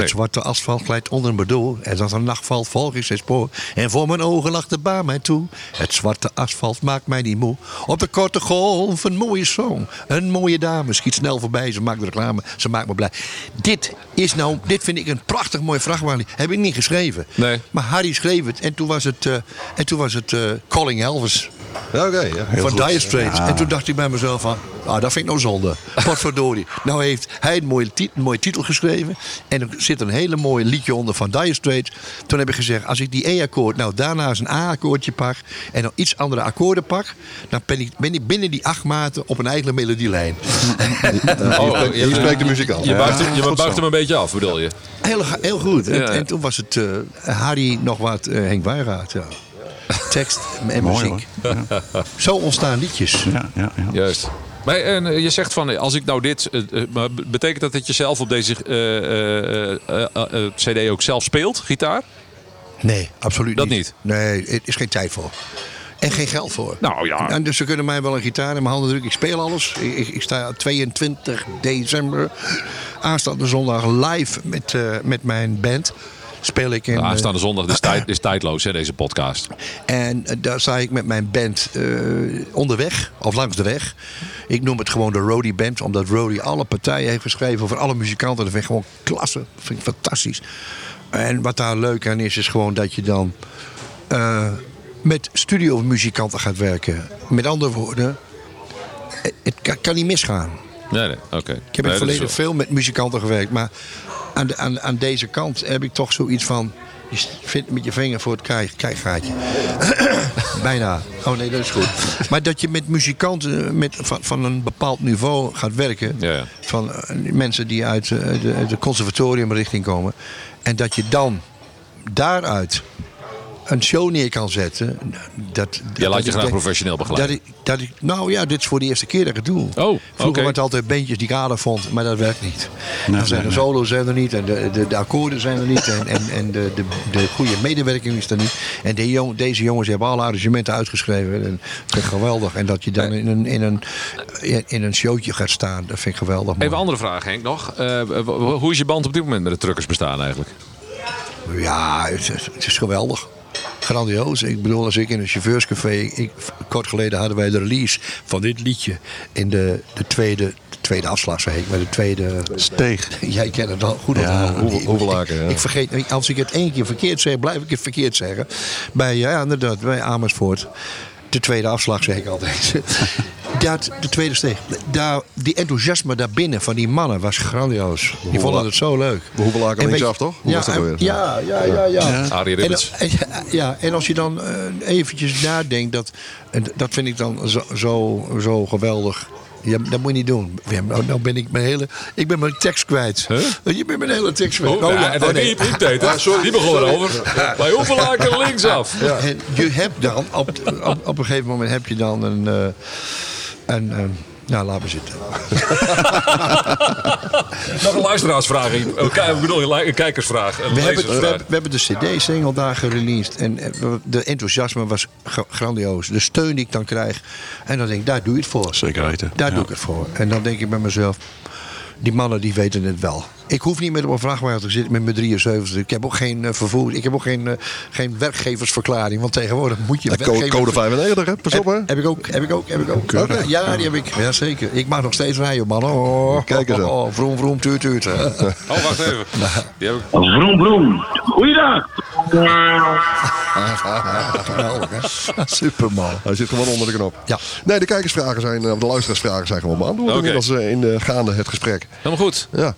Het zwarte asfalt glijdt onder me door. En als een nacht valt, volg ik zijn spoor. En voor mijn ogen lacht de baan mij toe. Het zwarte asfalt maakt mij niet moe. Op de korte golf een mooie song. Een mooie dame schiet snel voorbij. Ze maakt reclame. Ze maakt me blij. Dit is nou, dit vind ik een prachtig mooi vrachtwagen. Heb ik niet geschreven. Nee. Maar Harry schreef het. En toen was het, eh, en toen was het eh, Calling Elvis Oké. ja. van goed. Dire Straits. En toen dacht ik bij mezelf van, ah, dat vind ik nou zonde. Potverdorie. nou heeft hij een mooie, tit- een mooie titel geschreven. En er zit een hele mooie liedje onder van Dire Straits. Toen heb ik gezegd, als ik die E-akkoord, nou daarna eens een A-akkoordje pak. En dan iets andere akkoorden pak. Dan ben ik, ben ik binnen die acht maten op een eigen melodielijn. Oh, Je je, spreekt de muzikant. je buigt, hem, je buigt hem een beetje af, bedoel je? Heel, heel goed. En, Ja, ja. en toen was het eh, Harry nog wat eh, Henk Wijngaard. Ja. Tekst en Mooi muziek. Ja, Zo ontstaan liedjes. ja, ja. ja. Juist. Maar en, eh, je zegt van, eh, als ik nou dit... eh, maar betekent dat dat je zelf op deze eh, eh, eh, eh, eh, cd ook zelf speelt, gitaar? Nee, absoluut Dat niet. niet? Nee, er is geen tijd voor. En geen geld voor. Nou ja. En dus ze kunnen mij wel een gitaar in mijn handen drukken. Ik speel alles. Ik, ik, ik sta 22 december aanstaande zondag live met, eh, met mijn band. Speel ik in. Eh, aanstaande zondag is, tijd, is tijdloos, hè, deze podcast. en eh, daar sta ik met mijn band eh, onderweg, of langs de weg. Ik noem het gewoon de Roadie Band, omdat Roadie alle partijen heeft geschreven over alle muzikanten. Dat vind ik gewoon klasse. Dat vind ik fantastisch. En wat daar leuk aan is, is gewoon dat je dan eh, met studiomuzikanten gaat werken. Met andere woorden, het, kan niet misgaan. Nee, nee, oké. Ik heb in het verleden veel met muzikanten gewerkt, maar aan, de, aan, aan deze kant heb ik toch zoiets van. Je vindt met je vinger voor het krijggaatje. Bijna. Oh nee, dat is goed. Maar dat je met muzikanten met, van, van een bepaald niveau gaat werken. Ja. Van eh, mensen die uit eh, de, de conservatoriumrichting komen. En dat je dan daaruit een show neer kan zetten. Dat, Je laat dat je graag denk- professioneel dat begeleiden. ik, dat ik, nou ja, dit is voor de eerste keer dat ik het doe. Oh, Vroeger oké. waren het altijd bandjes die ik aardig vond, maar dat werkt niet. Nee, dan zijn nee, de solo's zijn er niet en de, de, de akkoorden zijn er niet en, en, en de, de, de goede medewerking is er niet. En de jong, deze jongens hebben alle arrangementen uitgeschreven. En dat vind ik geweldig. En dat je dan in een, in een, in een showtje gaat staan, dat vind ik geweldig. mooi. Even een andere vraag, Henk, nog. Eh, hoe is je band op dit moment met de truckers bestaan eigenlijk? Ja, het is, het is geweldig. Grandioos. Ik bedoel, als ik in een chauffeurscafé... Ik, kort geleden hadden wij de release van dit liedje... in de, de, tweede, de tweede afslag, zei ik. Maar de tweede... Steeg. Jij kent het al goed. Ja. Hoeveel- Ik-. Ik vergeet, als ik het één keer verkeerd zeg, blijf ik het verkeerd zeggen. Bij, ja, inderdaad, bij Amersfoort. De tweede afslag, zeg ik altijd. Dat, de tweede steeg. Daar, die enthousiasme daarbinnen van die mannen was grandioos. Die vonden het zo leuk. Hoevelaken En weet linksaf, je- toch? Hoe Ja, was dat en- alweer? ja, ja, ja, ja. Arie En, Ribbets. en- ja, en als je dan eh, eventjes nadenkt, dat, en dat vind ik dan zo, zo, zo geweldig. Ja, dat moet je niet doen. Ja, nou, nou ben ik mijn hele. Ik ben mijn tekst kwijt. Je bent mijn hele tekst kwijt. Oh, ja, en dat nee. die Piep deed het. Die begon erover. Bij hoeveel laken linksaf? En je hebt dan, op, op, op een gegeven moment heb je dan een. eh, een, een nou, laat maar zitten. Nog een luisteraarsvraag. Ik ik bedoel, een kijkersvraag. Een We hebben, we, hebben- we hebben de CD-single daar gereleased. En eh, de enthousiasme was gra- grandioos. De steun die ik dan krijg. En dan denk ik, daar doe je het voor. Zeker weten. Daar Ja. doe ik het voor. En dan denk ik bij mezelf, die mannen die weten het wel. Ik hoef niet meer op een vrachtwagen te zitten met mijn 73. Ik heb ook geen eh, vervoer. Ik heb ook geen, eh, geen werkgeversverklaring. Want tegenwoordig moet je Eh, Code, werkgevers- code 95, hè? Pas op, hè? heb, heb ik ook, heb ik ook, heb ik ook. Ja, die heb ik. Ja, zeker. Ik mag nog steeds rijden, man. Oh, Kijk eens aan. Oh, vroom, vroom, tuut, tuut. Oh, wacht even. Die heb ik. Vroom, vroom. Goeiedag. Geweldig, hè? Superman. Hij zit gewoon onder de knop. Ja. Nee, de kijkersvragen zijn, eh, of de luisteraarsvragen zijn gewoon beantwoord. Oké. Inmiddels in de gaande het gesprek. Helemaal goed. Ja,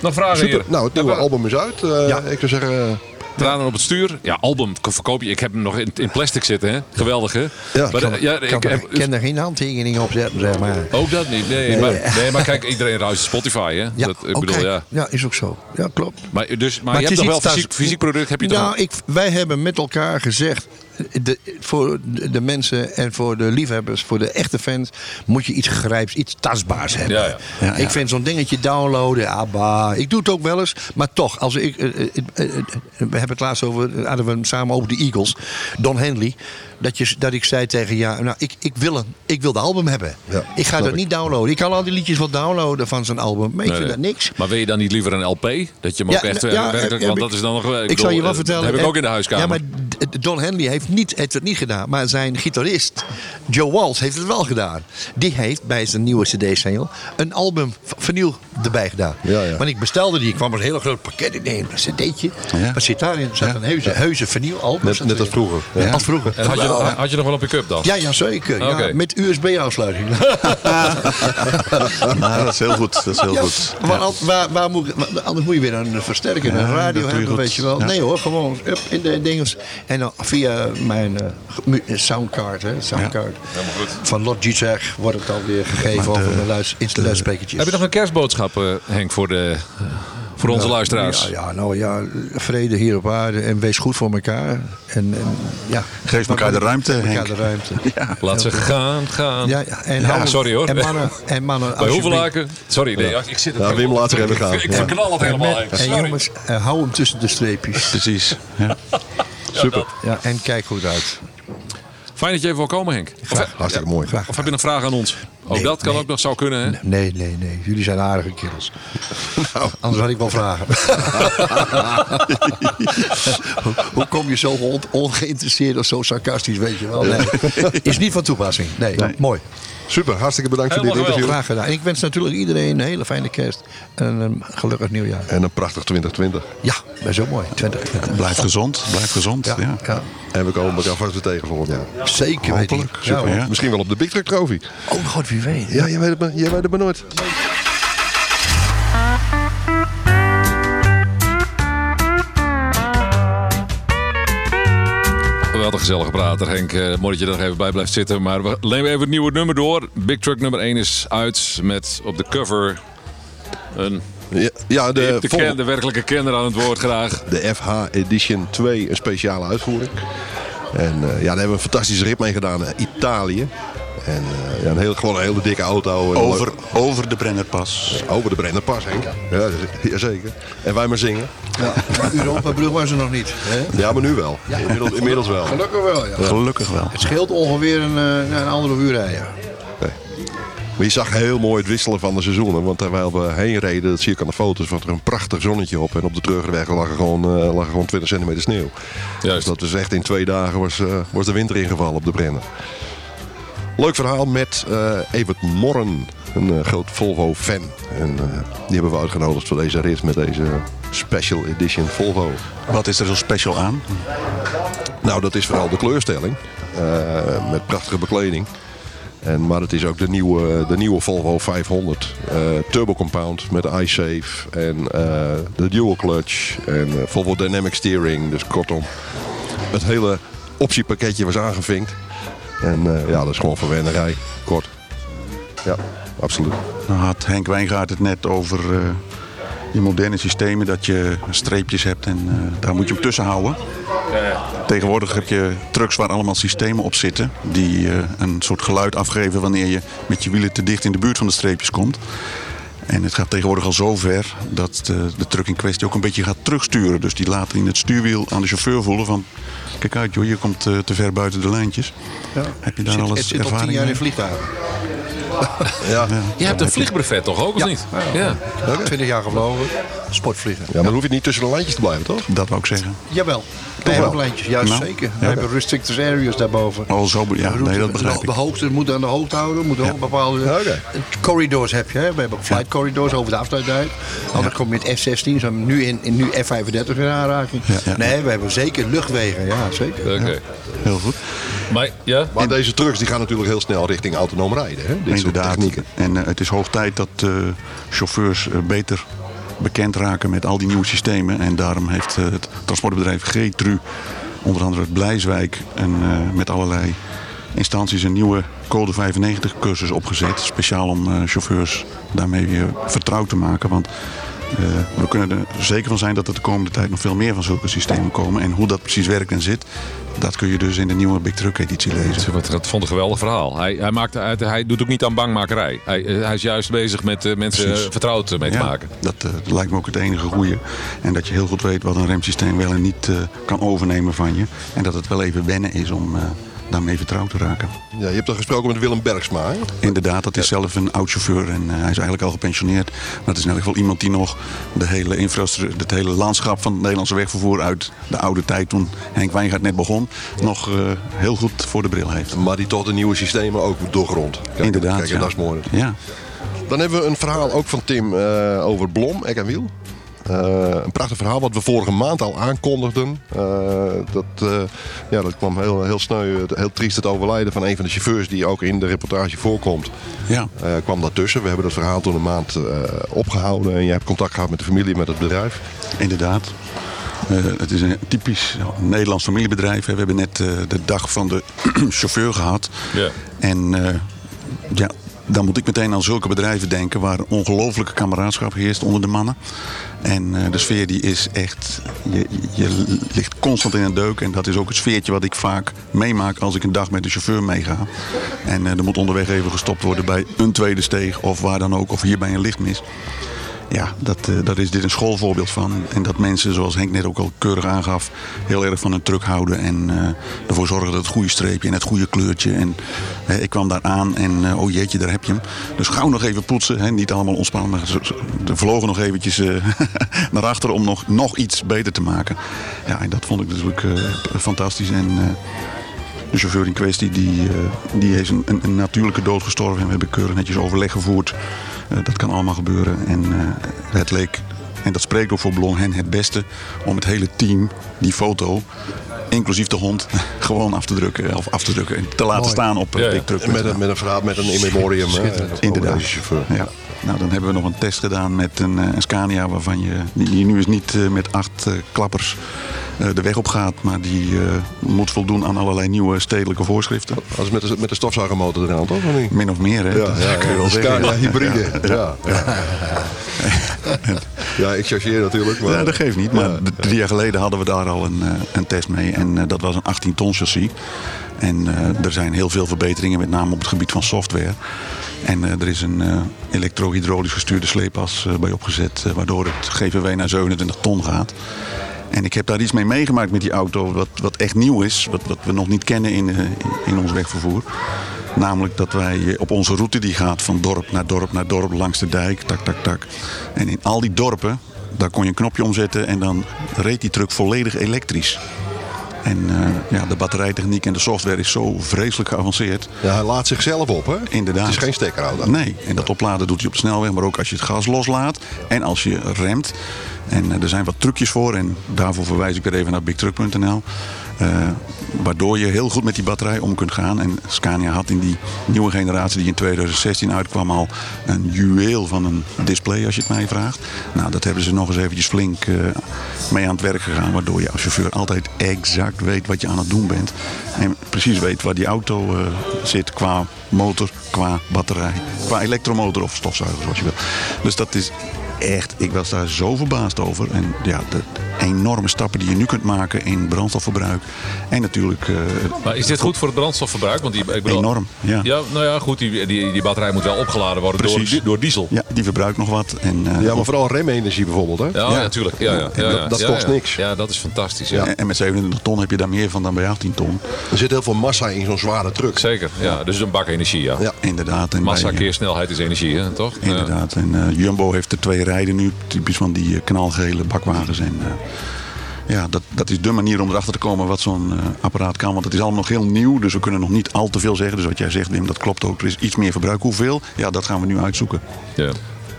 Nog vragen super. hier. Nou, het nieuwe album is uit. Eh, Ja. Ik zou zeggen, eh, Tranen op het stuur. Ja, album verkoop je. Ik heb hem nog in, in plastic zitten, hè? Geweldig, hè? Ja, maar, Kan, ja, ik heb, kan er geen handtekening op zetten, zeg maar. ook dat niet. Nee, Maar, nee, maar kijk, iedereen ruist Spotify, hè? Ja, dat, ik bedoel, ja. ja, is ook zo. Ja, klopt. Maar, dus, maar, Maar je hebt nog wel fysiek, fysiek product, heb je toch? Nou, ik, wij hebben met elkaar gezegd. De, voor de, mensen en voor de liefhebbers, voor de echte fans, moet je iets grijps, iets tastbaars hebben. Ja, ja. Ik vind zo'n dingetje downloaden, bah. ik doe het ook wel eens, maar toch, als ik, eh, eh, eh, we hebben het laatst over, hadden we hem samen over de Eagles, Don Henley, dat, je, dat ik zei tegen ja, nou, ik, ik, wil een, ik wil de album hebben. Ja, ik ga dat ik. niet downloaden. Ik kan al die liedjes wel downloaden van zijn album, maar ik Nee, vind nee. dat niks. Maar wil je dan niet liever een LP? Dat je hem ook echt ja, eh, ja, werkelijk... heb Want ik- dat is dan nog... wel- Ik, bedoel, zal je wel eh, vertellen. Dat heb ik ook in de huiskamer. Ja, maar Don Henley heeft, niet, heeft het niet gedaan. Maar zijn gitarist, Joe Walsh, heeft het wel gedaan. Die heeft bij zijn nieuwe CD-single een album v- vinyl erbij gedaan. Ja, ja. Want ik bestelde die. Ik kwam met een heel groot pakket. Ik neem een cd'tje. Ja. Wat zit daarin? Er zat een heuse, heuse vinyl album. net, net als vroeger. Ja. Als vroeger. Had je, nog- had je nog wel een pick-up dan? Ja, ja, zeker. Ja, met USB-aansluiting. Nou, dat is heel goed. Dat is heel goed. maar al- waar, waar moet, anders moet je weer een versterker, een radio je hebben, goed. weet je wel. Ja. Nee hoor, gewoon up in de dinges. En dan via mijn eh, eh, soundcard, hè, soundcard van Logitech wordt het alweer gegeven de- over de de luidsprekertjes. Heb je nog een kerstboodschap, eh, Henk, voor, de, voor onze luisteraars? Ja, ja, nou ja, vrede hier op aarde en wees goed voor elkaar. En, en, ja. Geef elkaar de ruimte, Geef elkaar de ruimte. Ja. Laat ze gaan, gaan. Ja, ja, en Ja, sorry hoor. En mannen, en mannen Bij hoeveel? Sorry, nee, ik zit het Ja, Wim laat zich even gaan. Ik, ik Ja. verknal het helemaal. En jongens, eh, hou hem tussen de streepjes. Precies. Ja. Super. Ja, en kijk goed uit. Fijn dat je even wil komen, Henk. Of, Hartstikke mooi. Graag. of heb je een vraag aan ons? Ook Nee, dat kan nee. ook nog zou kunnen, hè? Nee, nee, nee. Jullie zijn aardige kerels. Nou. Anders had ik wel vragen. hoe, hoe kom je zo on- ongeïnteresseerd of zo sarcastisch, weet je wel? Nee. Is niet van toepassing. Nee, mooi. Super, hartstikke bedankt voor dit interview. Graag gedaan. En ik wens natuurlijk iedereen een hele fijne kerst. En een gelukkig nieuwjaar. En een prachtig 2020. Ja, dat is ook mooi. 2020. Blijf gezond. Blijf gezond. Ja. Ja, ja. En we komen elkaar vast weer tegen volgend jaar. Zeker weet ik. Hopelijk. Ja, Super. Misschien wel op de Big Truck Trophy. Oh god, wie weet. Ja, jij weet het maar, jij weet het maar nooit. Geweldig gezellige prater, Henk. Eh, mooi dat je er nog even bij blijft zitten. Maar we nemen even het nieuwe nummer door. Big Truck nummer 1 is uit met op de cover een Ja, ja de, de, vol- ken- de werkelijke kenner aan het woord graag. de FH Edition 2, een speciale uitvoering. En eh, ja, daar hebben we een fantastische rit mee gedaan. Italië. En eh, ja, een heel, gewoon een hele dikke auto. Over, over de Brennerpas. over de Brennerpas, Henk. Ja, jazeker. En wij maar zingen. Ja. Europa-brug was er nog niet. Hè? Ja, maar nu wel. Inmiddels, inmiddels wel. Gelukkig wel, ja. Gelukkig wel. Het scheelt ongeveer een, eh, een anderhalf uur rijden. Maar je zag heel mooi het wisselen van de seizoenen. Want terwijl we heen reden, dat zie ik aan de foto's, was er een prachtig zonnetje op. En op de terugweg lag er gewoon, eh, lag er gewoon 20 centimeter sneeuw. Dus Juist. dat was echt in twee dagen was, eh, was de winter ingevallen op de Brenner. Leuk verhaal met eh Evert Morren, een eh, groot Volvo-fan. En eh, die hebben we uitgenodigd voor deze rit met deze special edition Volvo. Wat is er zo special aan? Nou, dat is vooral de kleurstelling. met prachtige bekleding. En, maar het is ook de nieuwe, de nieuwe Volvo 500. eh, turbo compound met iSafe. En de dual clutch. En Volvo Dynamic Steering. Dus kortom, het hele optiepakketje was aangevinkt. En eh, ja, dat is gewoon verwennerij. Kort. Ja, absoluut. Nou had Henk Wijngaard het net over eh, die moderne systemen. Dat je streepjes hebt en eh, daar moet je ook tussen houden. Tegenwoordig heb je trucks waar allemaal systemen op zitten. Die eh, een soort geluid afgeven wanneer je met je wielen te dicht in de buurt van de streepjes komt. En het gaat tegenwoordig al zo ver dat de, de truck in kwestie ook een beetje gaat terugsturen. Dus die laat in het stuurwiel aan de chauffeur voelen van... Kijk uit joh, je komt eh, te ver buiten de lijntjes. Heb je daar Zit- al het eens zit al tien ervaring jaar in vliegtuigen. Ja, Je hebt een vliegbrevet toch ook, of niet? Ja. 20 jaar gevlogen. Sportvliegen. ja maar dan hoef je niet tussen de lijntjes te blijven, toch? Dat wou ik zeggen. Jawel. Hebben wel? lijntjes. Juist Nou, zeker. We hebben restricted areas daarboven. Oh, zo, ja, nee, dat begrijp de, ik. de hoogte moet aan de hoogte houden. Moet ook bepaalde corridors heb je. Hè. We hebben ook flight corridors over de afsluitdijk. Anders kom je met F-16, zo nu in, in nu F-35 in aanraking. Ja, ja. Nee, we hebben zeker luchtwegen. Ja, zeker. Oké. Heel goed. Maar ja, Maar deze trucks die gaan natuurlijk heel snel richting autonoom rijden. Hè? Dit soort Inderdaad. technieken. En eh, het is hoog tijd dat eh, chauffeurs eh, beter bekend raken met al die nieuwe systemen. En daarom heeft eh, het transportbedrijf G-Tru, onder andere het Blijswijk, en, eh, met allerlei instanties een nieuwe Code 95 cursus opgezet. Speciaal om eh, chauffeurs daarmee weer vertrouwd te maken. Want we kunnen er zeker van zijn dat er de komende tijd nog veel meer van zulke systemen komen. En hoe dat precies werkt en zit, dat kun je dus in de nieuwe Big Truck editie lezen. Dat vond ik een geweldig verhaal. Hij, hij, maakt, hij, hij doet ook niet aan bangmakerij. Hij, eh, hij is juist bezig met eh, mensen Precies. eh, vertrouwd eh, mee te Ja, maken. Dat, eh, dat lijkt me ook het enige goede. En dat je heel goed weet wat een remsysteem wel en niet eh, kan overnemen van je. En dat het wel even wennen is om eh, daarmee vertrouwd te raken. Ja, je hebt dan gesproken met Willem Bergsma. hè? Inderdaad, dat is zelf een oud chauffeur en eh, hij is eigenlijk al gepensioneerd. Maar het is in elk geval iemand die nog de hele infrastructuur, het hele landschap van het Nederlandse wegvervoer uit de oude tijd toen Henk Wijngaard net begon, nog eh, heel goed voor de bril heeft. Maar die toch de nieuwe systemen ook doorgrond. Kijk, Inderdaad. Kijk, ja. dat is mooi. Ja. Dan hebben we een verhaal ook van Tim eh, over Blom, Ek en Wiel. Eh, een prachtig verhaal wat we vorige maand al aankondigden. Eh, dat, eh, ja, dat kwam heel, heel sneu, heel triest het overlijden van een van de chauffeurs die ook in de reportage voorkomt. Ja. Eh, kwam daartussen. We hebben dat verhaal toen een maand eh, opgehouden. En je hebt contact gehad met de familie, met het bedrijf. Inderdaad. Eh, het is een typisch Nederlands familiebedrijf. hè. We hebben net eh, de dag van de chauffeur gehad. Ja. En eh, ja, dan moet ik meteen aan zulke bedrijven denken waar ongelooflijke kameraadschap heerst onder de mannen. En eh, de sfeer die is echt, je, je ligt constant in een deuk. En dat is ook het sfeertje wat ik vaak meemaak als ik een dag met de chauffeur meega. En eh, er moet onderweg even gestopt worden bij een tweede steeg of waar dan ook. Of hier bij een lichtmis. Ja, dat, eh, daar is dit een schoolvoorbeeld van. En dat mensen, zoals Henk net ook al keurig aangaf, heel erg van hun truck houden. En eh, ervoor zorgen dat het goede streepje en het goede kleurtje. En eh, ik kwam daar aan en oh jeetje, daar heb je hem. Dus gauw nog even poetsen. Hè. Niet allemaal ontspannen, maar er vlogen nog eventjes naar achter om nog, nog iets beter te maken. Ja, en dat vond ik natuurlijk fantastisch. En de chauffeur in kwestie die, eh, die is een, een, een natuurlijke dood gestorven. En we hebben keurig netjes overleg gevoerd. Eh, dat kan allemaal gebeuren. En eh, het leek, en dat spreekt ook voor Blom, hen het beste om het hele team die foto, inclusief de hond, gewoon af te drukken. Of af te drukken en te laten staan op Ja, ja. Met een, met een verhaal, met een in memoriam. Inderdaad. deze chauffeur. Ja. Nou, dan hebben we nog een test gedaan met een, eh, een Scania waarvan je, die, nu is niet eh, met acht eh, klappers de weg op gaat, maar die moet voldoen aan allerlei nieuwe stedelijke voorschriften. Is met de, met de stofzuigermotor eraan, toch? Of niet? Min of meer, hè? Ja, ja, ja, hybride. Ja, ja. ja, ik chargeer natuurlijk. Maar... Ja, dat geeft niet. Maar drie jaar geleden hadden we daar al een, een test mee. En dat was een 18 ton chassis. En er zijn heel veel verbeteringen, met name op het gebied van software. En eh, er is een eh elektro-hydraulisch gestuurde sleepas eh, bij opgezet. waardoor het GVW naar 27 ton gaat. En ik heb daar iets mee meegemaakt met die auto. Wat, wat echt nieuw is. Wat, wat we nog niet kennen in, in ons wegvervoer. Namelijk dat wij op onze route die gaat van dorp naar dorp naar dorp langs de dijk, tak, tak, tak. En in al die dorpen, daar kon je een knopje omzetten en dan reed die truck volledig elektrisch. En eh, ja, de batterijtechniek en de software is zo vreselijk geavanceerd. Ja, hij laat zichzelf op, hè? Inderdaad. Het is geen stekkerauto. Nee, en dat opladen doet hij op de snelweg, maar ook als je het gas loslaat en als je remt. En eh, er zijn wat trucjes voor en daarvoor verwijs ik weer even naar bigtruck.nl. Eh, waardoor je heel goed met die batterij om kunt gaan. En Scania had in die nieuwe generatie die in 2016 uitkwam al een juweel van een display als je het mij vraagt. Nou, dat hebben ze nog eens eventjes flink eh, mee aan het werk gegaan. Waardoor je als chauffeur altijd exact weet wat je aan het doen bent. En precies weet waar die auto eh, zit qua motor, qua batterij, qua elektromotor of stofzuiger zoals je wil. Dus dat is echt, ik was daar zo verbaasd over. En ja, de enorme stappen die je nu kunt maken in brandstofverbruik. En natuurlijk... eh, Maar is dit goed voor het brandstofverbruik? Want die, ik bedoel, Enorm, ja. Ja, nou ja, goed. Die, die, die batterij moet wel opgeladen worden door, Precies. door diesel. ja, die verbruikt nog wat. En, eh, Ja, maar vooral remenergie bijvoorbeeld, hè? Ja, ja, natuurlijk. Ja, ja, ja, ja. dat- kost ja. niks. Ja, dat is fantastisch. Ja. en, en met 27 ton heb je daar meer van dan bij 18 ton. Er zit heel veel massa in zo'n zware truck. Zeker. Ja, dus een bak energie. Ja. Ja. Inderdaad. En Massa bij, eh, keer snelheid is energie, hè, toch? Inderdaad. En Jumbo heeft er twee rijden nu. Typisch van die eh, knalgele bakwagens. En, eh, ja, dat, dat is de manier om erachter te komen wat zo'n eh, apparaat kan. Want het is allemaal nog heel nieuw. Dus we kunnen nog niet al te veel zeggen. Dus wat jij zegt, Wim, dat klopt ook. Er is iets meer verbruik. Hoeveel? Ja, dat gaan we nu uitzoeken. Ja.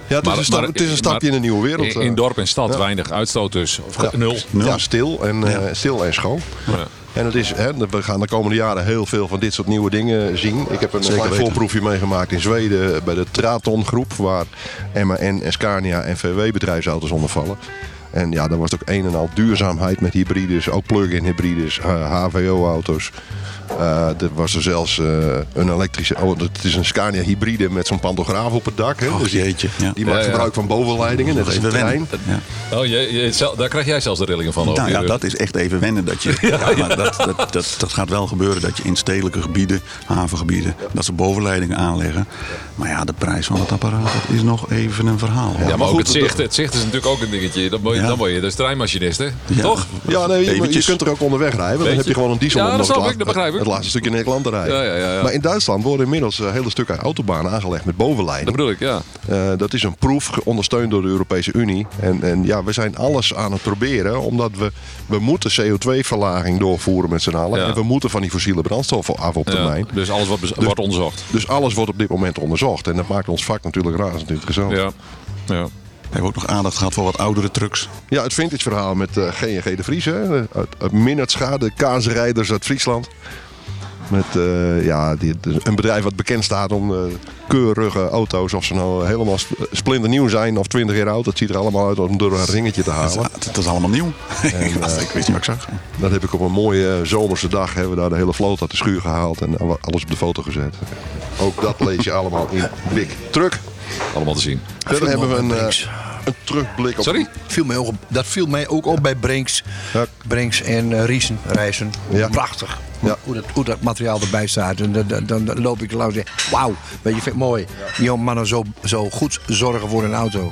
Ja, het, is, een stap- het is een stapje in een nieuwe wereld. In, in dorp en stad Ja. weinig uitstoot dus. Of Ja. nul. Ja, stil en, eh, stil en schoon. Ja. En het is, hè, we gaan de komende jaren heel veel van dit soort nieuwe dingen zien. Ik heb een Zeker klein weten. voorproefje meegemaakt in Zweden bij de Traton groep. Waar MAN en Scania en VW bedrijfsauto's onder vallen. En ja, daar was het ook een en al duurzaamheid met hybrides. Ook plug-in hybrides, HVO-auto's. Er was er zelfs eh, een elektrische... Oh, het is een Scania hybride met zo'n pantograaf op het dak. Hè? Dus die, jeetje, ja. die maakt Ja, ja. gebruik van bovenleidingen, net als een Even trein. Oh, je, je- zel- daar krijg jij zelfs de rillingen van. over Nou ja, rug. dat is echt even wennen. Dat, je, ja, maar dat, dat, dat, dat gaat wel gebeuren dat je in stedelijke gebieden, havengebieden, dat ze bovenleidingen aanleggen. Maar ja, de prijs van het apparaat dat is nog even een verhaal. Ja, maar ook goed, het zicht, het zicht is natuurlijk ook een dingetje. Dan word je, Ja. dan word je dus treinmachinist, hè? Ja. Toch? Ja, nee, je, je kunt er ook onderweg rijden. Dan heb je gewoon een diesel Ja, om dat snap ik, dat begrijp ik. Het laatste stukje in Nederland te rijden. Ja, ja, ja, ja. Maar in Duitsland worden inmiddels eh, hele stukken autobanen aangelegd met Dat bovenleiding. bedoel ik, ja. Eh, dat is een proef, ondersteund door de Europese Unie. En, en ja, we zijn alles aan het proberen, omdat we, we moeten CO2-verlaging doorvoeren met z'n allen. Ja. En we moeten van die fossiele brandstoffen af op ja. termijn. Dus alles wordt, bez- wordt onderzocht. Dus alles wordt op dit moment onderzocht. En dat maakt ons vak natuurlijk razend interessant. Ja. ja. We hebben ook nog aandacht gehad voor wat oudere trucks. Ja, het vintage verhaal met eh G&G de Vries. Hè? Uit, uit Minnertscha, de kaasrijders uit Friesland. Met eh, ja, die, een bedrijf wat bekend staat om eh, keurige auto's. Of ze nou helemaal sp- splinternieuw zijn of 20 jaar oud. Dat ziet er allemaal uit om door een ringetje te Dat, halen. is- dat is allemaal nieuw. ik, was- eh, ik niet wat ik zag. Dat heb ik op een mooie zomerse dag. Hebben we daar de hele vloot uit de schuur gehaald. En alles op de foto gezet. Ook dat lees je allemaal in Big Truck. Allemaal te zien. Verder hebben we een, een terugblik op... Sorry? Viel mij ook op, dat viel mij ook op bij Brinks. Ja. Brinks en Riesen, Reizen. Ja. Prachtig. Ja. Hoe, dat, hoe dat materiaal erbij staat. En dan, dan, loop ik langs en zeg, wauw, weet je, vind ik mooi. Die mannen zo, zo goed zorgen voor een auto.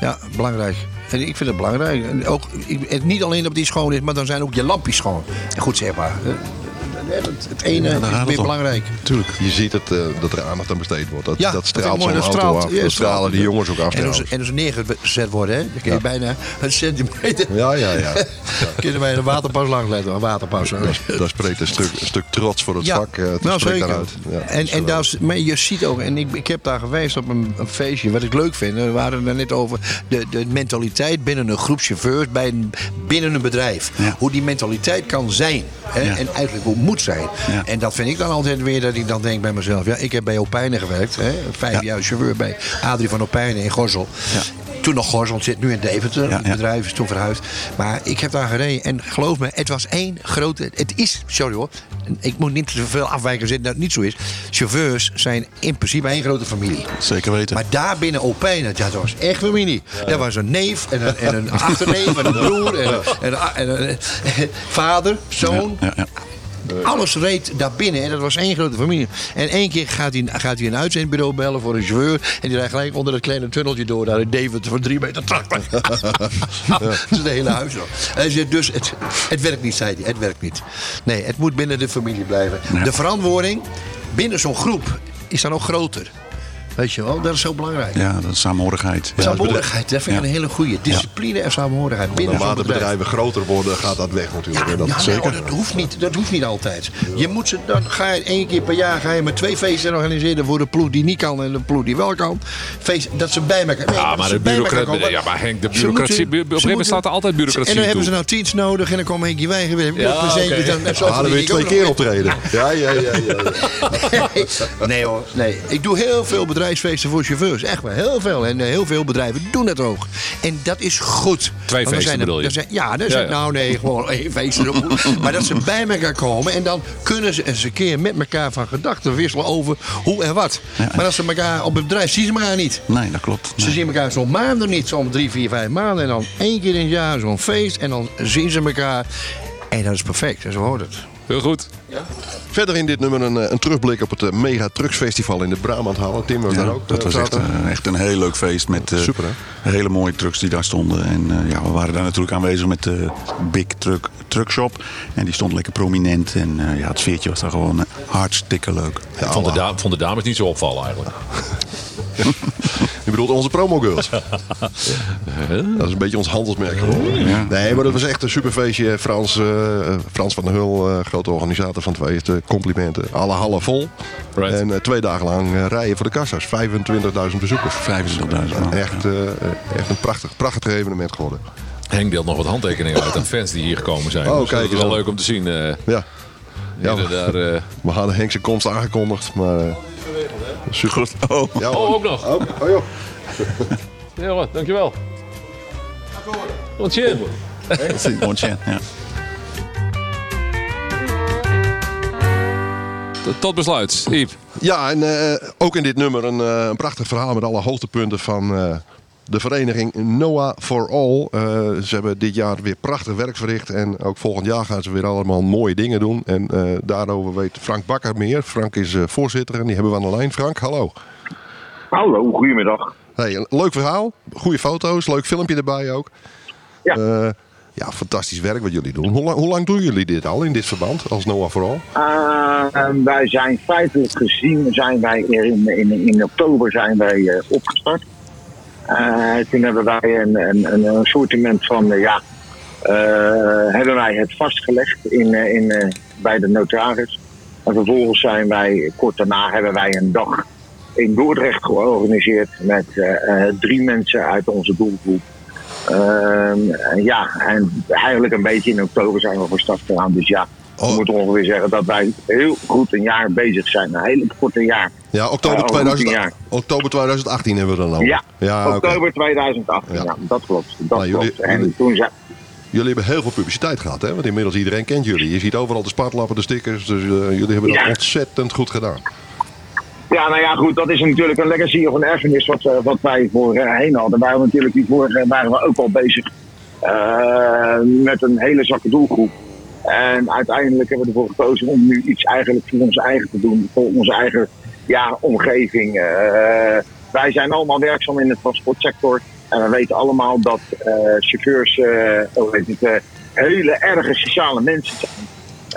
Ja, belangrijk. En ik vind het belangrijk. En ook, ik, het, niet alleen dat die schoon is, maar dan zijn ook je lampjes schoon. Goed zeg maar. Het, het ene daar is meer belangrijk. Tuurlijk. Je ziet het, eh, dat er aandacht aan besteed wordt. Dat, Ja, dat vind ik straalt mooi. zo'n Dat auto straalt- af. ja, Dat straalt. stralen die jongens ook af. En als, trouwens. en als er neergezet worden, hè, dan kun je bijna een centimeter. Ja, ja, ja. Kun je bij een waterpas lang letten. Een waterpas. Dat spreekt een stuk, een stuk trots voor het vak. eh, Het nou spreekt zeker. daaruit. En en eh, daar maar je ziet ook, en ik, ik heb daar geweest op een, een feestje, wat ik leuk vind. We waren er net over de, de mentaliteit binnen een groep chauffeurs bij een, binnen een bedrijf. Hoe die mentaliteit kan zijn. Hè. En eigenlijk hoe het zijn. Ja. En dat vind ik dan altijd weer dat ik dan denk bij mezelf. Ja, ik heb bij Opijnen gewerkt. Hè, vijf Ja. jaar chauffeur bij Adrie van Opijnen in Gorsel. Ja. Toen nog Gorsel, zit nu in Deventer. Het bedrijf is toen verhuisd. Maar ik heb daar gereden. En geloof me, het was één grote... Het is, sorry hoor. Ik moet niet te veel afwijken zitten dat het niet zo is. Chauffeurs zijn in principe één grote familie. Zeker weten. Maar daar binnen Opijnen, ja, dat was echt familie. Dat was een neef en een, en een achterneef en een broer en en vader, zoon. ja, ja. Alles reed daar binnen en dat was één grote familie. En één keer gaat hij, gaat hij een uitzendbureau bellen voor een chauffeur. En die rijdt gelijk onder dat kleine tunneltje door naar een Deventer van drie meter trap. Dat is het hele huis nog. Hij zegt dus, het, het werkt niet, zei hij. Het werkt niet. Nee, het moet binnen de familie blijven. De verantwoording binnen zo'n groep is dan ook groter. Weet je wel, dat is zo belangrijk. Ja, dat is samenhorigheid. Ja, Samenhorigheid, dat vind ik Ja. een hele goede. Discipline en samenhorigheid binnen Naarmate bedrijf. bedrijven groter worden, gaat dat weg natuurlijk. Ja, dat ja, zeker. nou, dat, hoeft niet, dat hoeft niet altijd. Je moet ze, dan ga je één keer per jaar ga je met twee feesten organiseren voor de ploeg die niet kan en de ploeg die wel kan. Feest, dat ze bij elkaar. nee, Ja, maar de bureaucratie. komen. Ja, maar Henk, de bureaucratie. moeten- Op een gegeven moment staat er altijd bureaucratie En dan hebben ze nou teams nodig en dan komt Henkie Wijgen weer. Ja, Ja, oké. dan, dan, weer ik twee keer optreden. Ja, ja, ja. ja, ja. Nee hoor, nee. Ik doe heel veel bedrijfsfeesten voor chauffeurs. Echt wel, heel veel. En eh, heel veel bedrijven doen het ook. En dat is goed. Twee Want feesten zijn er- bedoel je? er zijn- ja, er Ja, zijn, ja. nou nee, gewoon één feest. erop. maar dat ze bij elkaar komen en dan kunnen ze eens een keer met elkaar van gedachten wisselen over hoe en wat. Maar als ze elkaar op het bedrijf zien ze elkaar niet. Nee, dat klopt. Ze Nee. zien elkaar zo'n maanden niet, zo'n drie, vier, vijf maanden. En dan één keer in het jaar zo'n feest. En dan zien ze elkaar. En dat is perfect. En zo hoort het. Heel goed. Verder in dit nummer een, eh, een terugblik op het eh, Mega Trucks Festival in de Brabanthallen. Tim was Ja, daar ook. dat eh, was echt, een heel leuk feest met eh, Super, hele mooie trucks die daar stonden. En eh, ja, we waren daar natuurlijk aanwezig met de Big Truck, truck Shop. En die stond lekker prominent. En eh, ja, het sfeertje was daar gewoon hartstikke leuk. Ik vond de, vond de dames niet zo opvallen eigenlijk. Je bedoelt onze promogirls. dat is een beetje ons handelsmerk geworden. Ja. Nee, maar dat was echt een superfeestje. Frans, eh, Frans van der Hul, eh, grote organisator van het feest. eh, complimenten. Alle hallen vol. Right. En eh, twee dagen lang eh, rijden voor de kassa's. 25.000 bezoekers. 25.000 man. Echt, eh, echt een prachtig, prachtig evenement geworden. Henk deelt nog wat handtekeningen uit aan fans die hier gekomen zijn. Oh, Dus kijk dat is eens wel leuk om te zien. eh Ja, Ja, ieder daar, eh, we hadden Henk zijn komst aangekondigd. Maar eh, super. Oh, Ja, Oh, ook nog. Oh, oh joh. Ja, hoor, dankjewel. Bon chien, ja. Tot- besluit, Yves. Ja, en eh, ook in dit nummer een, eh, een prachtig verhaal met alle hoogtepunten van eh, de vereniging Noah for All. Eh, ze hebben dit jaar weer prachtig werk verricht en ook volgend jaar gaan ze weer allemaal mooie dingen doen. En eh, daarover weet Frank Bakker meer. Frank is eh, voorzitter en die hebben we aan de lijn. Frank, hallo. Hallo, goedemiddag. Hey, een leuk verhaal, goede foto's, leuk filmpje erbij ook. Ja. Ja, fantastisch werk wat jullie doen. Hoe lang, doen jullie dit al in dit verband als Noah for All? Eh, wij zijn feitelijk gezien, zijn wij in, in, in oktober zijn wij eh, opgestart. Eh, toen hebben wij een, een, een, assortiment van, eh, ja, hebben wij het vastgelegd in, in, bij de notaris. En vervolgens zijn wij, kort daarna hebben wij een dag in Dordrecht georganiseerd met drie mensen uit onze doelgroep. Ehm, en ja, en eigenlijk een beetje in oktober zijn we van start gegaan. Dus ja, Oh. we moeten ongeveer zeggen dat wij heel goed een jaar bezig zijn. Een hele korte jaar. Ja, oktober, Ja, over 2000, tien jaar. oktober 2018 hebben we dan al. Ja, oktober 2018. Ja. Ja. dat klopt. Dat Nou, jullie- klopt. En jullie- toen zijn... Jullie hebben heel veel publiciteit gehad, hè? Want inmiddels iedereen kent jullie. Je ziet overal de spartlappen, de stickers. Dus eh, jullie hebben dat Ja. ontzettend goed gedaan. Ja, nou ja, goed, dat is natuurlijk een legacy of een erfenis wat, eh, wat wij voorheen hadden. Wij waren natuurlijk hiervoor eh, waren we ook al bezig eh, met een hele zwakke doelgroep. En uiteindelijk hebben we ervoor gekozen om nu iets eigenlijk voor ons eigen te doen. Voor onze eigen ja, omgeving. Eh, wij zijn allemaal werkzaam in de transportsector. En we weten allemaal dat eh, chauffeurs eh, hoe heet het, eh, hele erge sociale mensen zijn.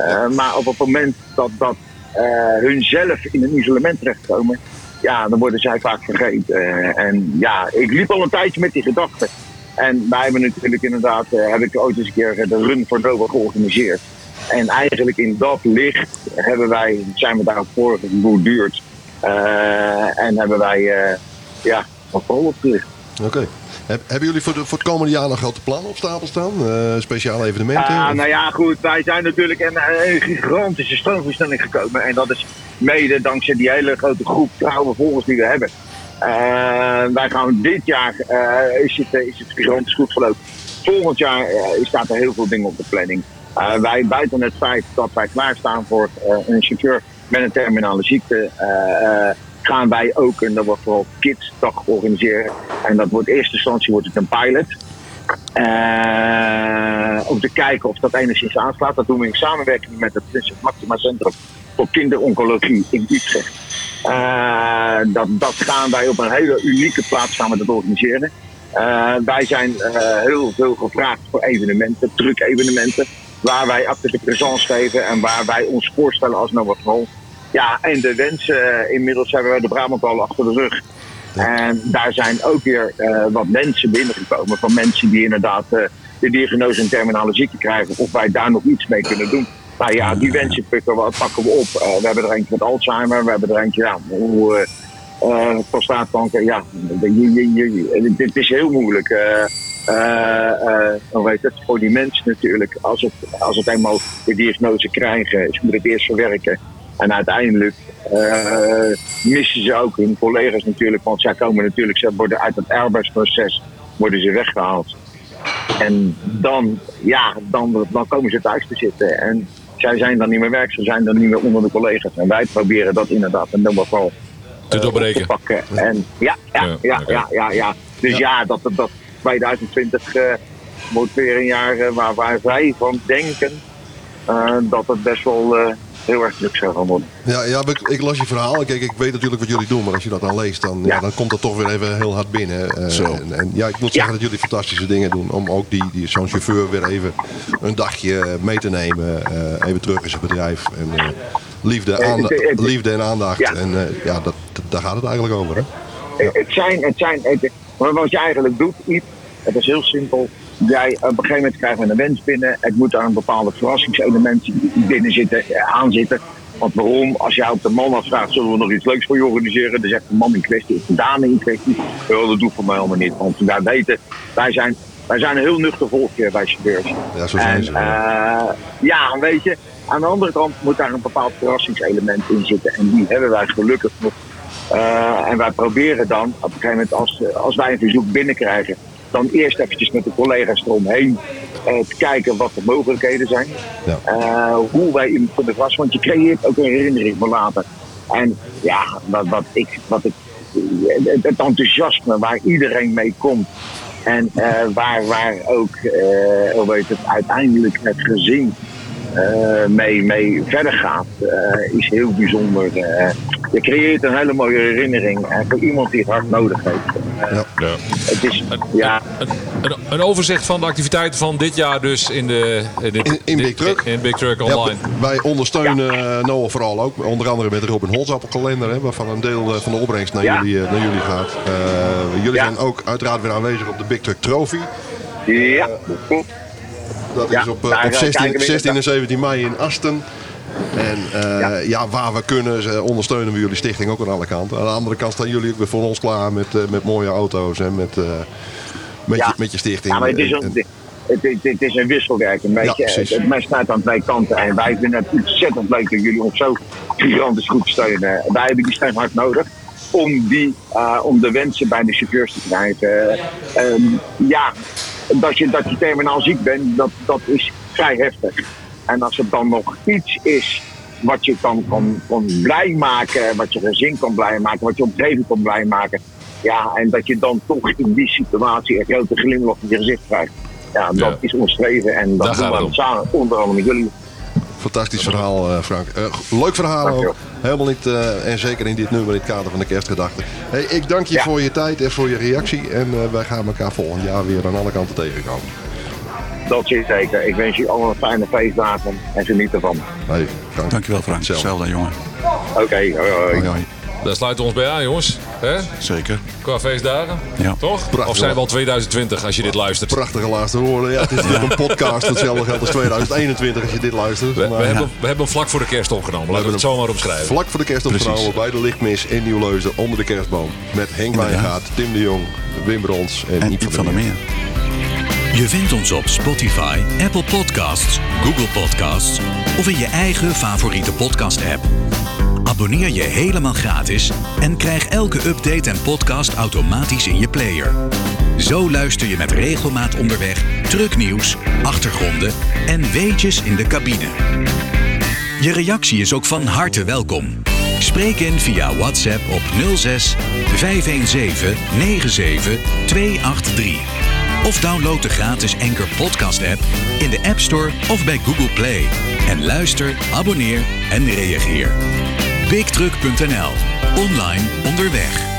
Eh, maar op het moment dat, dat eh, hun zelf in een isolement terechtkomen, ja, dan worden zij vaak vergeten. Eh, en ja, ik liep al een tijdje met die gedachten. En wij hebben natuurlijk inderdaad, eh, heb ik ooit eens een keer de Run voor Nova georganiseerd. En eigenlijk in dat licht hebben wij, zijn we daarop voorgeborduurd. Eh en hebben wij, eh, ja, wat vooral opgericht. Oké. Hebben jullie voor, de, voor het komende jaar nog grote plannen op stapel staan? Eh, speciale evenementen? Ah, nou ja, goed. Wij zijn natuurlijk in een gigantische stroomversnelling gekomen. En dat is mede dankzij die hele grote groep trouwe volgers die we hebben. Eh, wij gaan dit jaar, eh, is, het, eh, is het gigantisch goed gelopen. Volgend jaar eh, staat er heel veel dingen op de planning. Eh, wij buiten het feit dat wij klaarstaan voor eh, een chauffeur met een terminale ziekte, eh, eh, gaan wij ook, en dat wordt vooral Kidsdag organiseren. En dat wordt in eerste instantie wordt het een pilot. Eh, om te kijken of dat enigszins aanslaat. Dat doen we in samenwerking met het Prinses Maxima Centrum voor Kinderoncologie in Utrecht. Eh, dat, dat gaan wij op een hele unieke plaats we dat organiseren. Eh, wij zijn heel veel gevraagd voor evenementen, druk evenementen, waar wij actieve présence geven en waar wij ons voorstellen als Nova Front. Ja, en de wensen, eh, inmiddels hebben we de Brabant al achter de rug. En daar zijn ook weer eh, wat mensen binnengekomen van mensen die inderdaad eh, de diagnose een terminale ziekte krijgen. Of wij daar nog iets mee kunnen doen. Nou ja, die wensen pakken we, pakken we op. We hebben er eentje met Alzheimer, we hebben er eentje, ja, hoe, prostaatkanker. Ja, dit is heel moeilijk. hoe heet het, voor die mensen natuurlijk. Als het, als het eenmaal de diagnose krijgen, ze moeten het eerst verwerken. En uiteindelijk eh, missen ze ook hun collega's natuurlijk. Want zij komen natuurlijk, ze worden uit het arbeidsproces worden ze weggehaald. En dan, ja, dan, dan komen ze thuis te zitten. En zij zijn dan niet meer werk, ze zijn dan niet meer onder de collega's. En wij proberen dat inderdaad in ieder geval Te doorbreken. te pakken. En ja, ja, Ja, ja, ja, ja. Dus ja, dat, dat 2020 eh, wordt weer een jaar eh, waar, waar wij van denken eh, dat het best wel eh, heel erg druk zou gaan worden. Ja, ja ik, ik las je verhaal. Kijk, ik weet natuurlijk wat jullie doen, maar als je dat dan leest, dan, ja. Ja. dan komt dat toch weer even heel hard binnen. Eh, Zo. En, en ja, ik moet zeggen dat jullie fantastische dingen doen. Om ook die, die, zo'n chauffeur weer even een dagje mee te nemen. eh, even terug in zijn bedrijf. En, eh, liefde, aanda- liefde en aandacht. Ja. En ja, dat, daar gaat het eigenlijk over. Hè? Het zijn, het zijn, het, maar wat je eigenlijk doet, Iep, het is heel simpel. Jij, op een gegeven moment krijgen we een wens binnen. Het moet daar een bepaalde verrassingselement binnen zitten, eh, aan zitten. Want waarom? Als jij op de man afvraagt, zullen we nog iets leuks voor je organiseren? Dan zegt de man in kwestie, of de dame in kwestie. Dat doet voor mij helemaal niet. Want wij weten, wij zijn, wij zijn een heel nuchter volkje bij chauffeurs. Ja, zo zijn En, ze. eh, ja, weet je, aan de andere kant moet daar een bepaald verrassingselement in zitten. En die hebben wij gelukkig nog. Eh, en wij proberen dan, op een gegeven moment, als, als wij een verzoek binnenkrijgen, dan eerst eventjes met de collega's eromheen eh, te kijken wat de mogelijkheden zijn. Ja. Eh, hoe wij iemand kunnen vast, want je creëert ook een herinnering voor later. En ja, wat, wat ik, wat ik, het, enthousiasme waar iedereen mee komt. En eh, waar, waar ook, hoe heet het, uiteindelijk het gezin mee, mee verder gaat, eh, is heel bijzonder. Eh, je creëert een hele mooie herinnering en voor iemand die het hard nodig heeft. Eh, Ja. Het is, ja, Een, een, een overzicht van de activiteiten van dit jaar dus in de in, dit- In- in Big dit- Truck. In Big Truck Ja, online. wij ondersteunen eh, Noah vooral ook. Onder andere met de Robin Holzappelkalender. Hè, waarvan een deel eh, van de opbrengst naar, Ja. jullie, eh, naar jullie gaat. Eh, jullie Ja. zijn ook uiteraard weer aanwezig op de Big Truck Trophy. ja, klopt. Dat Ja, is op, eh, daar, op eh, 16, kijken we 16 en 17 mei in Asten. En eh, ja. Ja. waar we kunnen ondersteunen we jullie stichting ook aan alle kanten. Aan de andere kant staan jullie ook weer voor ons klaar met, eh, met mooie auto's en met, eh, met, Ja. je, met je stichting. Ja, maar het is, En- een, en- het, het, het is een wisselwerking. Weet Ja, je? precies. het, mes staat aan twee kanten. En wij vinden het ontzettend leuk dat jullie ons zo gigantisch goed steunen. Wij hebben die steun hard nodig. Om, die, eh, om de wensen bij de chauffeurs te krijgen. Ehm, ja, dat je, dat je terminaal ziek bent, dat, dat is vrij heftig. En als het dan nog iets is wat je kan, kan, kan blij maken, wat je gezin kan blij maken, wat je omgeving kan blij maken. Ja, en dat je dan toch in die situatie een grote glimlach op je gezicht krijgt. Ja, dat Ja. is ons streven en dat Daar doen we samen, onder andere met jullie. Fantastisch verhaal, eh, Frank. Eh, leuk verhaal ook. Helemaal niet, eh, en zeker in dit nummer, in het kader van de kerstgedachte. Hey, ik dank je Ja. voor je tijd en voor je reactie. En eh, wij gaan elkaar volgend jaar weer aan alle kanten tegenkomen. Dat is zeker. Ik wens jullie allemaal een fijne feestdagen en geniet ervan. Hey, Frank. Dankjewel Frank. Hetzelfde. Hetzelfde jongen. Oké, hoi hoi. Hoi, hoi. Daar sluiten we ons bij aan, jongens. Hè? Zeker. Qua feestdagen. Ja. Toch? Prachtig, of zijn we al 2020 als je dit luistert? Prachtige laatste woorden. Ja, het is natuurlijk een podcast. Hetzelfde geldt als 2021 als je dit luistert. We, Maar we, hebben, we hebben hem vlak voor de kerst opgenomen. Laten we het zo maar omschrijven. Vlak voor de kerst opgenomen Precies. bij de Lichtmis in Nieuwleuzen onder de kerstboom. Met Henk. Wijngaard, Tim de Jong, Wim Brons en, En Iep van der Meer. Je vindt ons op Spotify, Apple Podcasts, Google Podcasts of in je eigen favoriete podcast-app. Abonneer je helemaal gratis en krijg elke update en podcast automatisch in je player. Zo luister je met regelmaat onderweg, trucknieuws, achtergronden en weetjes in de cabine. Je reactie is ook van harte welkom. Spreek in via WhatsApp op 06 517 97 283. Of download de gratis Anchor Podcast app in de App Store of bij Google Play. En luister, abonneer en reageer. BigTruck.nl. Online onderweg.